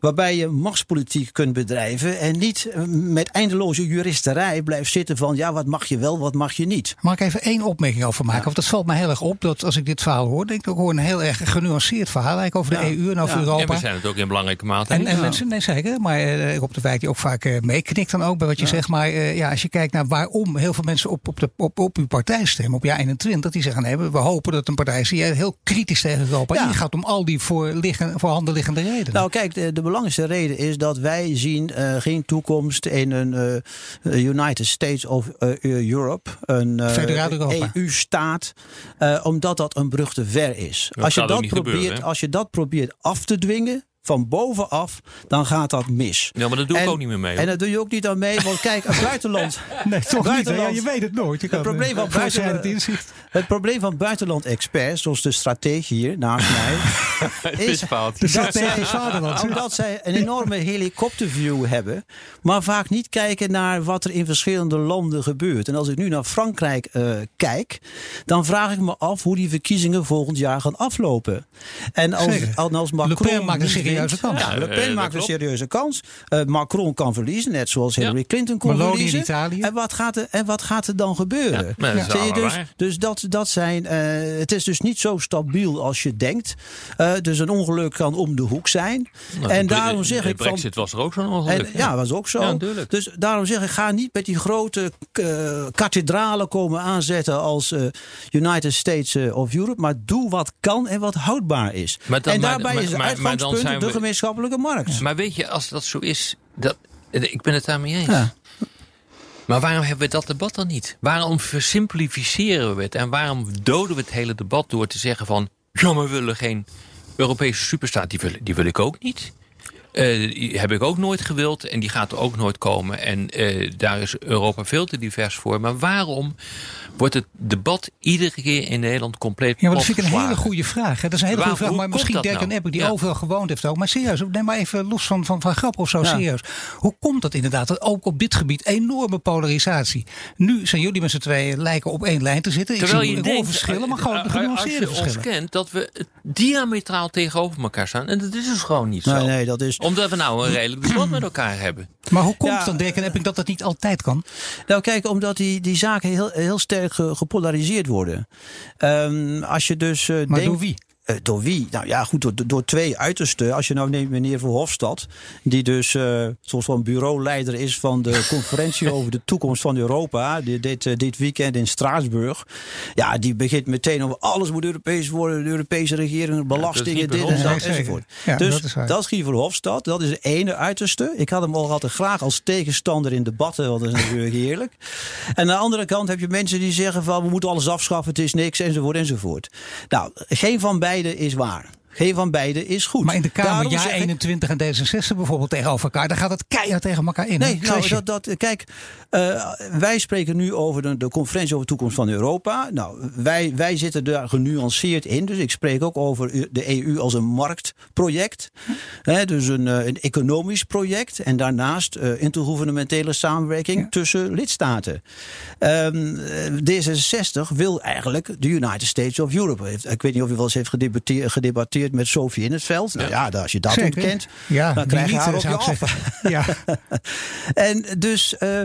[SPEAKER 1] waarbij je machtspolitiek kunt bedrijven en niet met eindeloze juristerij blijft zitten van ja, wat mag je wel, wat mag je niet.
[SPEAKER 3] Mag ik even één opmerking over maken? Ja. Want dat valt me heel erg op dat als ik dit verhaal hoor, denk ik ook hoor een heel erg genuanceerd verhaal eigenlijk over de EU en over Europa. En
[SPEAKER 2] we zijn het ook in belangrijke mate.
[SPEAKER 3] En, en mensen, nee zeker, maar uh, op de wijk die ook vaak uh, meeknikt dan ook bij wat je zegt. Maar uh, ja, als je kijkt naar waarom heel veel mensen op, op, de, op, op uw partij stemmen, op jaar 21, die zeggen nee, we hopen dat een partij die heel kritisch tegen Europa ja. ingaat om al die voor, liggen, voor handen liggende redenen.
[SPEAKER 1] Nou kijk, de, de belangrijkste reden is dat wij zien geen toekomst in een United States of Europe, een EU-staat, uh, omdat dat een brug te ver is.
[SPEAKER 2] Dat
[SPEAKER 1] als, je dat
[SPEAKER 2] probeert, gebeuren,
[SPEAKER 1] als je dat probeert af te dwingen, van bovenaf, dan gaat dat mis.
[SPEAKER 2] Ja, maar dat doe ik en, ook niet meer mee.
[SPEAKER 1] En dat doe je ook niet aan mee, want kijk, het buitenland...
[SPEAKER 3] nee, toch buitenland, niet. Ja, je weet het nooit. Je
[SPEAKER 1] het, probleem van buitenland, het, het probleem van buitenland-experts, zoals de strateeg hier naast mij...
[SPEAKER 2] is dat
[SPEAKER 1] zij, omdat zij een enorme helikopterview hebben... maar vaak niet kijken naar wat er in verschillende landen gebeurt. En als ik nu naar Frankrijk uh, kijk... dan vraag ik me af hoe die verkiezingen volgend jaar gaan aflopen. En als, als Macron...
[SPEAKER 3] Le Pen maakt een serieuze kans.
[SPEAKER 1] Ja, Le Pen uh, maakt een serieuze kans. Uh, Macron kan verliezen, net zoals Hillary ja. Clinton kon
[SPEAKER 3] Maloney
[SPEAKER 1] verliezen.
[SPEAKER 3] In Italië.
[SPEAKER 1] En wat gaat er, en wat gaat er dan gebeuren?
[SPEAKER 2] Ja, ja.
[SPEAKER 1] Zie je dus, dus dat, dat zijn, uh, het is dus niet zo stabiel als je denkt. Uh, dus een ongeluk kan om de hoek zijn.
[SPEAKER 2] Nou,
[SPEAKER 1] en
[SPEAKER 2] de,
[SPEAKER 1] daarom zeg
[SPEAKER 2] de
[SPEAKER 1] ik
[SPEAKER 2] Brexit van, was er ook zo'n ongeluk.
[SPEAKER 1] En, ja, was ook zo. dus daarom zeg ik, ga niet met die grote kathedralen komen aanzetten als United States of Europe. Maar doe wat kan en wat houdbaar is.
[SPEAKER 2] Maar dan,
[SPEAKER 1] en daarbij
[SPEAKER 2] maar,
[SPEAKER 1] is het
[SPEAKER 2] maar,
[SPEAKER 1] uitgangspunt
[SPEAKER 2] maar
[SPEAKER 1] de gemeenschappelijke markt.
[SPEAKER 2] Maar weet je, als dat zo is, dat, ik ben het daarmee eens. Ja. Maar waarom hebben we dat debat dan niet? Waarom versimplificeren we het? En waarom doden we het hele debat door te zeggen van... ja, maar we willen geen Europese superstaat, die wil, die wil ik ook niet. Uh, die heb ik ook nooit gewild en die gaat er ook nooit komen. En uh, daar is Europa veel te divers voor. Maar waarom wordt het debat iedere keer in Nederland compleet
[SPEAKER 3] Ja, maar dat vind ik een hele goede vraag. Hè? Dat is een hele Waar, goede vraag. Maar misschien Dirk nou? en die ja. overal gewoond heeft ook. Maar serieus, neem maar even los van, van, van grap of zo, ja. serieus. Hoe komt dat inderdaad? Dat ook op dit gebied enorme polarisatie. Nu zijn jullie met z'n tweeën lijken op één lijn te zitten.
[SPEAKER 2] Terwijl
[SPEAKER 3] ik zie
[SPEAKER 2] je denkt,
[SPEAKER 3] verschillen, maar gewoon genuanceerde
[SPEAKER 2] verschillen. Als je ons kent, dat we diametraal tegenover elkaar staan. En dat is dus gewoon niet zo.
[SPEAKER 1] Nee, nee, dat is...
[SPEAKER 2] Omdat we nou een redelijk debat met elkaar hebben.
[SPEAKER 3] Maar hoe komt ja, dan, Dirk en Ebbing, dat dat niet altijd kan?
[SPEAKER 1] Nou kijk, omdat die, die zaken heel, heel sterk gepolariseerd worden. Um, als je dus uh,
[SPEAKER 3] maar
[SPEAKER 1] denkt,
[SPEAKER 3] door wie?
[SPEAKER 1] Uh, door wie? Nou ja, goed, door, door twee uitersten. Als je nou neemt meneer Verhofstadt, die dus uh, soms van bureauleider is van de conferentie over de toekomst van Europa, die, dit, uh, dit weekend in Straatsburg. Ja, die begint meteen over alles moet Europees worden, de Europese regering, belastingen, ja, dit en dat enzovoort.
[SPEAKER 3] Ja,
[SPEAKER 1] dus
[SPEAKER 3] dat is,
[SPEAKER 1] dat is Guy Verhofstadt, dat is de ene uiterste. Ik had hem al altijd graag als tegenstander in debatten, want dat is natuurlijk heerlijk. En aan de andere kant heb je mensen die zeggen van we moeten alles afschaffen, het is niks, enzovoort, enzovoort. Nou, geen van beiden is waar. Geen van beide is goed.
[SPEAKER 3] Maar in de Kamer, ja 21 en D66 bijvoorbeeld tegenover elkaar, dan gaat het keihard tegen elkaar in.
[SPEAKER 1] Nee, nou, dat, dat, kijk, uh, wij spreken nu over de, de, conferentie over de toekomst van Europa. Nou, wij, wij zitten daar genuanceerd in. Dus ik spreek ook over de EU als een marktproject. Hè, dus een, uh, een, economisch project. En daarnaast uh, intergouvernementele samenwerking tussen lidstaten. Um, D66 wil eigenlijk de United States of Europe. Ik weet niet of u wel eens heeft gedebatteerd, met Sophie in het veld. Nou ja, als je dat Zeker. ontkent, ja, dan krijg je haar op je af. Ja. en dus uh,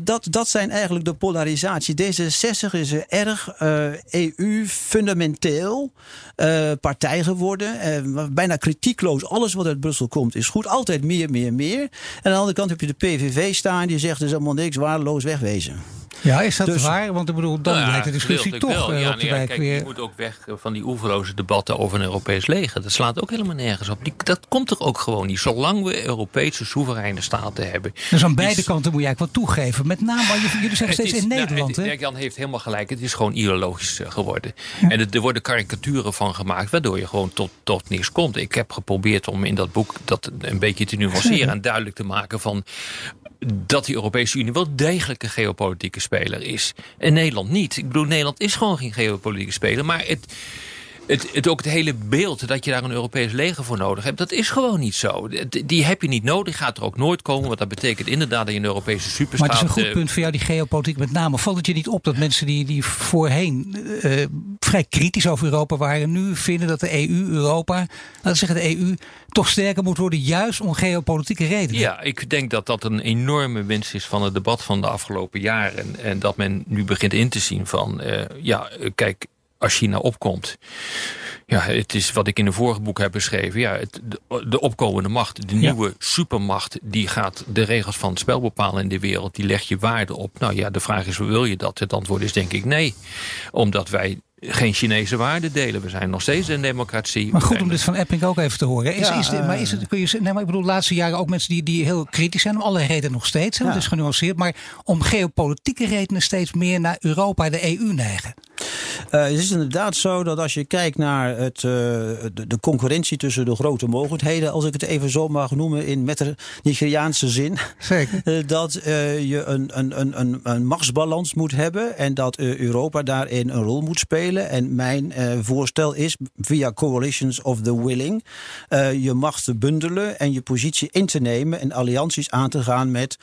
[SPEAKER 1] dat, dat zijn eigenlijk de polarisatie. D66 is erg uh, EU-fundamenteel uh, partij geworden. bijna kritiekloos. Alles wat uit Brussel komt is goed. Altijd meer, meer, meer. En aan de andere kant heb je de PVV staan. Die zegt er is allemaal niks, waardeloos wegwezen.
[SPEAKER 3] Ja, is dat dus, waar? Want ik bedoel, dan nou lijkt de discussie toch
[SPEAKER 2] wel. Ja,
[SPEAKER 3] op de wijk
[SPEAKER 2] kijk,
[SPEAKER 3] weer.
[SPEAKER 2] Je moet ook weg van die oeverloze debatten over een Europees leger. Dat slaat ook helemaal nergens op. Die, dat komt er ook gewoon niet. Zolang we Europese soevereine staten hebben.
[SPEAKER 3] Dus aan beide kanten moet je eigenlijk wat toegeven. Met name, jullie zeggen steeds in Nederland.
[SPEAKER 2] Nou, Jan heeft helemaal gelijk. Het is gewoon ideologisch eh, geworden. En er worden karikaturen van gemaakt, waardoor je gewoon tot, tot niks komt. Ik heb geprobeerd om in dat boek dat een beetje te nuanceren en duidelijk te maken van dat die Europese Unie wel degelijk een geopolitieke speler is. En Nederland niet. Ik bedoel, Nederland is gewoon geen geopolitieke speler. Maar het, het, het, ook het hele beeld dat je daar een Europees leger voor nodig hebt, dat is gewoon niet zo. Die heb je niet nodig, gaat er ook nooit komen. Want dat betekent inderdaad dat je een Europese superstaat...
[SPEAKER 3] Maar het is een goed punt voor jou, die geopolitiek met name. Valt het je niet op dat mensen die, die voorheen uh, vrij kritisch over Europa waren... nu vinden dat de EU, Europa, laten we zeggen de EU... toch sterker moet worden, juist om geopolitieke redenen?
[SPEAKER 2] Ja, ik denk dat dat een enorme winst is van het debat van de afgelopen jaren. En dat men nu begint in te zien van... Uh, ja, kijk, als China opkomt. Ja, het is wat ik in een vorige boek heb beschreven. Ja, het, de, opkomende macht, de nieuwe supermacht... die gaat de regels van het spel bepalen in de wereld. Die legt je waarde op. Nou ja, de vraag is, wil je dat? Het antwoord is denk ik nee. Omdat wij geen Chinese waarden delen. We zijn nog steeds een democratie.
[SPEAKER 3] Maar goed om dit van Epping ook even te horen. Is, is dit, maar is het, kun je, nee, maar ik bedoel, de laatste jaren ook mensen die, die heel kritisch zijn. Om alle redenen nog steeds. Ja. Dat is genuanceerd. Maar om geopolitieke redenen steeds meer naar Europa, de EU neigen.
[SPEAKER 1] Uh, het is inderdaad zo dat als je kijkt naar het, uh, de, de, concurrentie tussen de grote mogelijkheden, als ik het even zo mag noemen in met de Nigeriaanse zin, Zeker. Uh, dat je een, een, een, een machtsbalans moet hebben en dat Europa daarin een rol moet spelen. En mijn voorstel is via coalitions of the willing je macht te bundelen en je positie in te nemen en allianties aan te gaan met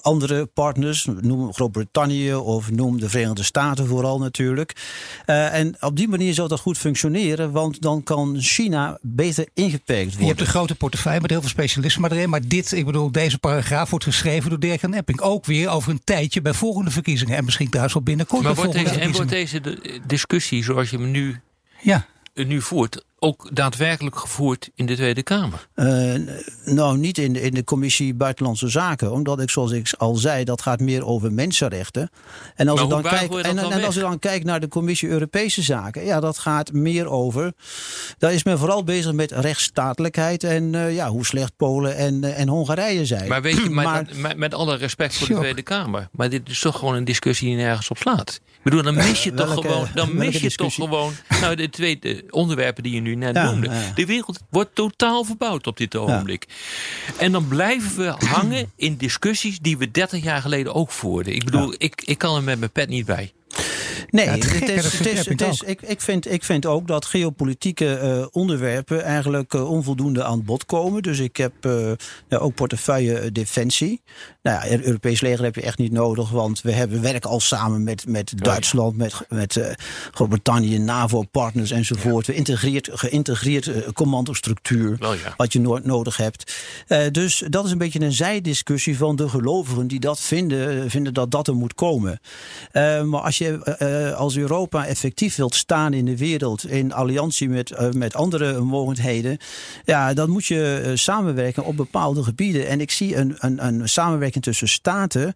[SPEAKER 1] andere partners, noem Groot-Brittannië of noem de Verenigde Staten vooral natuurlijk. Uh, en op die manier zou dat goed functioneren, want dan kan China beter ingeperkt worden. Je
[SPEAKER 3] hebt een grote portefeuille met heel veel specialisten maar erin. Maar dit, ik bedoel, deze paragraaf wordt geschreven door Dirk en Epping. Ook weer over een tijdje bij volgende verkiezingen. En misschien trouwens wel binnenkort maar
[SPEAKER 2] wordt
[SPEAKER 3] deze,
[SPEAKER 2] En wordt deze discussie zoals je hem nu, ja. nu voert ook daadwerkelijk gevoerd in de Tweede Kamer? Uh,
[SPEAKER 1] nou, niet in de, in de commissie Buitenlandse Zaken. Omdat ik, zoals ik al zei, dat gaat meer over mensenrechten. En als,
[SPEAKER 2] maar
[SPEAKER 1] dan kijk, en, en als je dan kijkt naar de commissie Europese Zaken, ja, dat gaat meer over. Daar is men vooral bezig met rechtsstatelijkheid en uh, ja, hoe slecht Polen en, uh, en Hongarije zijn.
[SPEAKER 2] Maar weet je, maar, met, met, alle respect voor de Tweede Kamer, maar dit is toch gewoon een discussie die nergens op slaat. Ik bedoel, dan mis je toch gewoon, dan mis je toch gewoon, nou, de twee onderwerpen die je nu nu net noemde. De wereld wordt totaal verbouwd op dit ogenblik. En dan blijven we hangen in discussies die we 30 jaar geleden ook voerden. Ik bedoel, ik, ik kan er met mijn pet niet bij.
[SPEAKER 1] Nee, het, is, het is, het is, ik, ik, vind, ik vind ook dat geopolitieke uh, onderwerpen eigenlijk uh, onvoldoende aan bod komen. Dus ik heb uh, ja, ook portefeuille defensie. Nou ja, het Europees leger heb je echt niet nodig, want we hebben werk al samen met, met Duitsland, met, met Groot-Brittannië, NAVO-partners enzovoort. We integreert, geïntegreerd commandostructuur, oh, ja. wat je no nodig hebt. dus dat is een beetje een zijdiscussie van de gelovigen die dat vinden, vinden dat dat er moet komen. maar als je uh, als Europa effectief wilt staan in de wereld, in alliantie met, uh, met andere mogelijkheden, ja, dan moet je uh, samenwerken op bepaalde gebieden. En ik zie een, een, een samenwerking tussen staten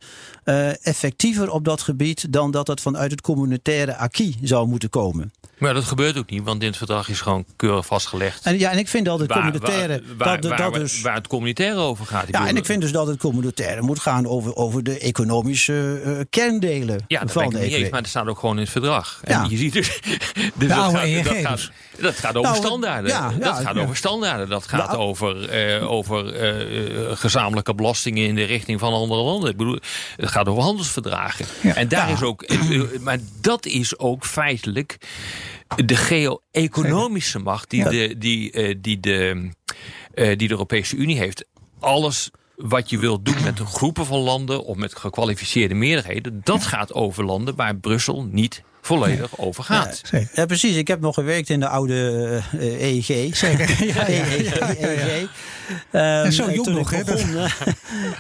[SPEAKER 1] effectiever op dat gebied dan dat het vanuit het communautaire acquis zou moeten komen.
[SPEAKER 2] Maar dat gebeurt ook niet, want in het verdrag is gewoon keurig vastgelegd.
[SPEAKER 1] En, ja, en ik vind dat het communautaire...
[SPEAKER 2] Waar, dat, dat dus, waar, het communautaire over gaat.
[SPEAKER 1] Ja, en ik vind dus dat het communautaire moet gaan over, over de economische uh, kerndelen
[SPEAKER 2] ja, dat
[SPEAKER 1] van
[SPEAKER 2] de
[SPEAKER 1] niet
[SPEAKER 2] maar dat staat ook gewoon in het verdrag. En
[SPEAKER 1] Ja.
[SPEAKER 2] je ziet dus... dus dat, gaat, dat, gaat, dat gaat over
[SPEAKER 1] Nou,
[SPEAKER 2] standaarden.
[SPEAKER 1] ja, ja,
[SPEAKER 2] dat gaat over standaarden. Dat gaat
[SPEAKER 1] Nou,
[SPEAKER 2] over, eh, over eh, gezamenlijke belastingen in de richting van andere landen. Ik bedoel, het gaat over handelsverdragen. En daar is ook... Maar dat is ook feitelijk de geo-economische macht die,
[SPEAKER 1] Ja.
[SPEAKER 2] de, die, eh, die, de, eh, die de Europese Unie heeft. Alles wat je wilt doen met groepen van landen of met gekwalificeerde meerderheden, dat gaat over landen waar Brussel niet volledig over gaat.
[SPEAKER 3] Zeker.
[SPEAKER 1] Ja, precies. Ik heb nog gewerkt in de oude eh, EEG.
[SPEAKER 3] Zeker. Ja, ja,
[SPEAKER 1] EEG. EEG. Ehm,
[SPEAKER 3] En zo
[SPEAKER 1] en
[SPEAKER 3] jong nog, hè?
[SPEAKER 1] begon,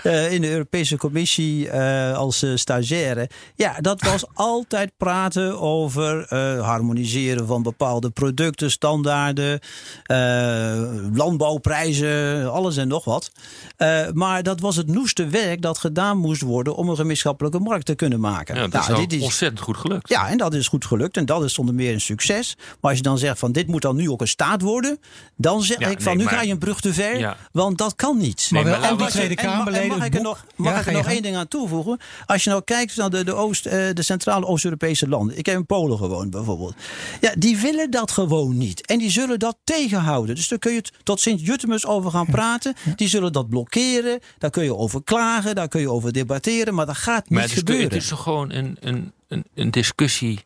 [SPEAKER 1] eh, eh, in de Europese Commissie eh, als stagiaire. Ja, dat was altijd praten over eh, harmoniseren van bepaalde producten, standaarden, eh, landbouwprijzen, alles en nog wat. Eh, maar dat was het noeste werk dat gedaan moest worden om een gemeenschappelijke markt te kunnen maken.
[SPEAKER 2] Ja, dat
[SPEAKER 1] Nou,
[SPEAKER 2] is, nou
[SPEAKER 1] dit is
[SPEAKER 2] ontzettend goed gelukt.
[SPEAKER 1] ja, en dat is goed gelukt. En dat is zonder meer een succes. Maar als je dan zegt van dit moet dan nu ook een staat worden. Dan zeg
[SPEAKER 2] Ja,
[SPEAKER 1] ik van
[SPEAKER 2] nee,
[SPEAKER 1] nu
[SPEAKER 2] maar-
[SPEAKER 1] ga je een brug te ver.
[SPEAKER 2] Ja.
[SPEAKER 1] Want dat kan niet.
[SPEAKER 3] Maar
[SPEAKER 2] laten
[SPEAKER 3] die
[SPEAKER 2] we-
[SPEAKER 3] Tweede
[SPEAKER 1] En en
[SPEAKER 3] Kamerleden.
[SPEAKER 1] mag ik er nog, mag
[SPEAKER 3] Ja,
[SPEAKER 1] ik er nog één ding aan toevoegen? Als je nou kijkt naar de, de, Oost, eh, de Centrale Oost-Europese landen. Ik heb in Polen gewoond bijvoorbeeld. Ja, die willen dat gewoon niet. En die zullen dat tegenhouden. Dus daar kun je het tot Sint-Jutemus over gaan praten. Die zullen dat blokkeren. Daar kun je over klagen. Daar kun je over debatteren. Maar dat gaat niet
[SPEAKER 2] Maar het is,
[SPEAKER 1] gebeuren.
[SPEAKER 2] het is toch gewoon een, een, een, een discussie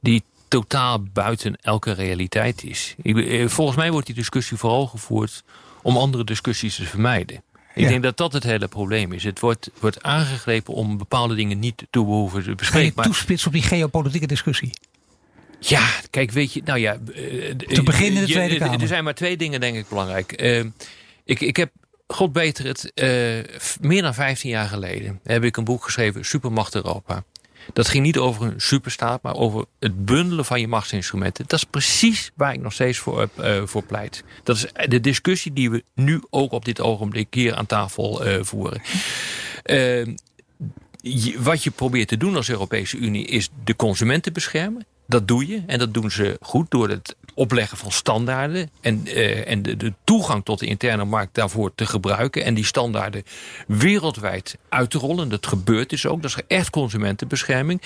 [SPEAKER 2] die totaal buiten elke realiteit is. Ik eh, Volgens mij wordt die discussie vooral gevoerd om andere discussies te vermijden. Ik
[SPEAKER 3] Ja.
[SPEAKER 2] denk dat dat het hele probleem is. Het wordt, wordt aangegrepen om bepaalde dingen niet te behoeven te
[SPEAKER 3] Ga je
[SPEAKER 2] bespreken.
[SPEAKER 3] Toespitsen op die geopolitieke discussie?
[SPEAKER 2] ja, kijk, weet je, nou ja. eh,
[SPEAKER 3] Te beginnen in de Tweede
[SPEAKER 2] er-
[SPEAKER 3] Kamer.
[SPEAKER 2] Er zijn maar twee dingen, denk ik, belangrijk. Eh, ik, ik heb, God beter het, eh, meer dan 15 jaar geleden heb ik een boek geschreven, Supermacht Europa. Dat ging niet over een superstaat, maar over het bundelen van je machtsinstrumenten. Dat is precies waar ik nog steeds voor, eh, voor pleit. Dat is de discussie die we nu ook op dit ogenblik hier aan tafel eh, voeren. Eh, je- wat je probeert te doen als Europese Unie is de consumenten beschermen. Dat doe je en dat doen ze goed door het opleggen van standaarden en, eh, en de, de toegang tot de interne markt daarvoor te gebruiken en die standaarden wereldwijd uit te rollen. Dat gebeurt dus ook. Dat is echt consumentenbescherming.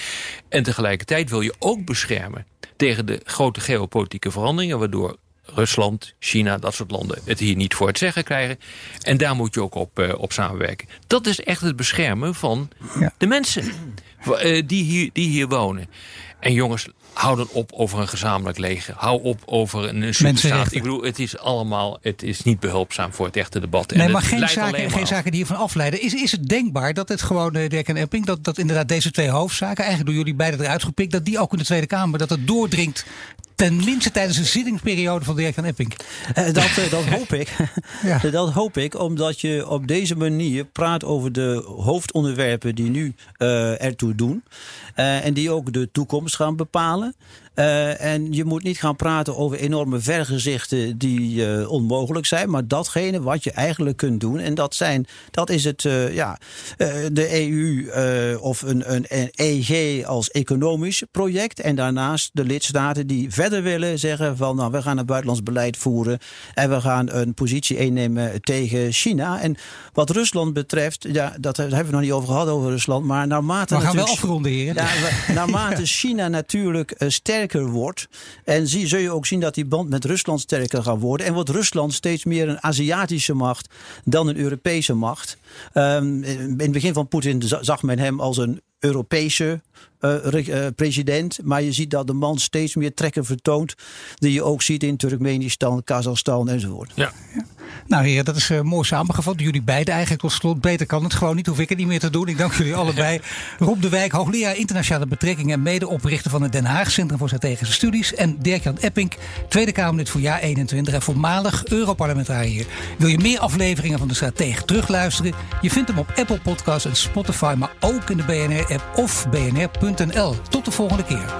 [SPEAKER 2] En tegelijkertijd wil je ook beschermen tegen de grote geopolitieke veranderingen, waardoor Rusland, China, dat soort landen het hier niet voor het zeggen krijgen. En daar moet je ook op, eh, op samenwerken. Dat is echt het beschermen van
[SPEAKER 3] Ja.
[SPEAKER 2] de mensen eh, die, hier, die hier wonen. En jongens, hou dan op over een gezamenlijk leger. Hou op over een, superstaat. Ik bedoel, het is allemaal, het is niet behulpzaam voor het echte debat. En
[SPEAKER 3] Nee, maar geen zaken,
[SPEAKER 2] maar
[SPEAKER 3] geen
[SPEAKER 2] af.
[SPEAKER 3] zaken die hiervan afleiden. Is, is het denkbaar dat het gewoon, eh, Dirk en Epping, dat, dat inderdaad deze twee hoofdzaken, eigenlijk door jullie beiden eruit gepikt, dat die ook in de Tweede Kamer, dat het doordringt, tenminste tijdens de zittingsperiode van Dirk en Epping?
[SPEAKER 1] Eh, Dat, eh, dat hoop ik.
[SPEAKER 3] Ja.
[SPEAKER 1] Dat hoop ik, omdat je op deze manier praat over de hoofdonderwerpen die nu eh, ertoe doen. en die ook de toekomst gaan bepalen. Eh, en je moet niet gaan praten over enorme vergezichten die eh, onmogelijk zijn. Maar datgene wat je eigenlijk kunt doen. En dat, zijn, dat is het, eh, ja, de EU of een, een, een EG als economisch project. En daarnaast de lidstaten die verder willen zeggen van nou, we gaan een buitenlands beleid voeren. En we gaan een positie innemen tegen China. En wat Rusland betreft, ja, dat hebben we nog niet over gehad over Rusland. Maar naarmate
[SPEAKER 3] We gaan wel afronden, heren.
[SPEAKER 1] ja, naarmate China natuurlijk eh, sterker wordt. En zie, zul je ook zien dat die band met Rusland sterker gaat worden. En wordt Rusland steeds meer een Aziatische macht dan een Europese macht. Ehm, in het begin van Poetin za- zag men hem als een Europese eh, re- eh, president. Maar je ziet dat de man steeds meer trekken vertoont. Die je ook ziet in Turkmenistan, Kazachstan enzovoort.
[SPEAKER 2] Ja.
[SPEAKER 3] Nou heren, dat is eh, mooi samengevat. Jullie beiden eigenlijk tot slot. Beter kan het gewoon niet. Hoef ik het niet meer te doen. Ik dank jullie allebei. Rob de Wijk, hoogleraar internationale betrekkingen en medeoprichter van het Den Haag Centrum voor Strategische Studies. En Dirk-Jan Epping, Tweede Kamerlid voor jaar 21 en voormalig Europarlementariër. Wil je meer afleveringen van de Stratege terugluisteren? Je vindt hem op Apple Podcasts en Spotify, maar ook in de BNR-app of bnr.nl. Tot de volgende keer.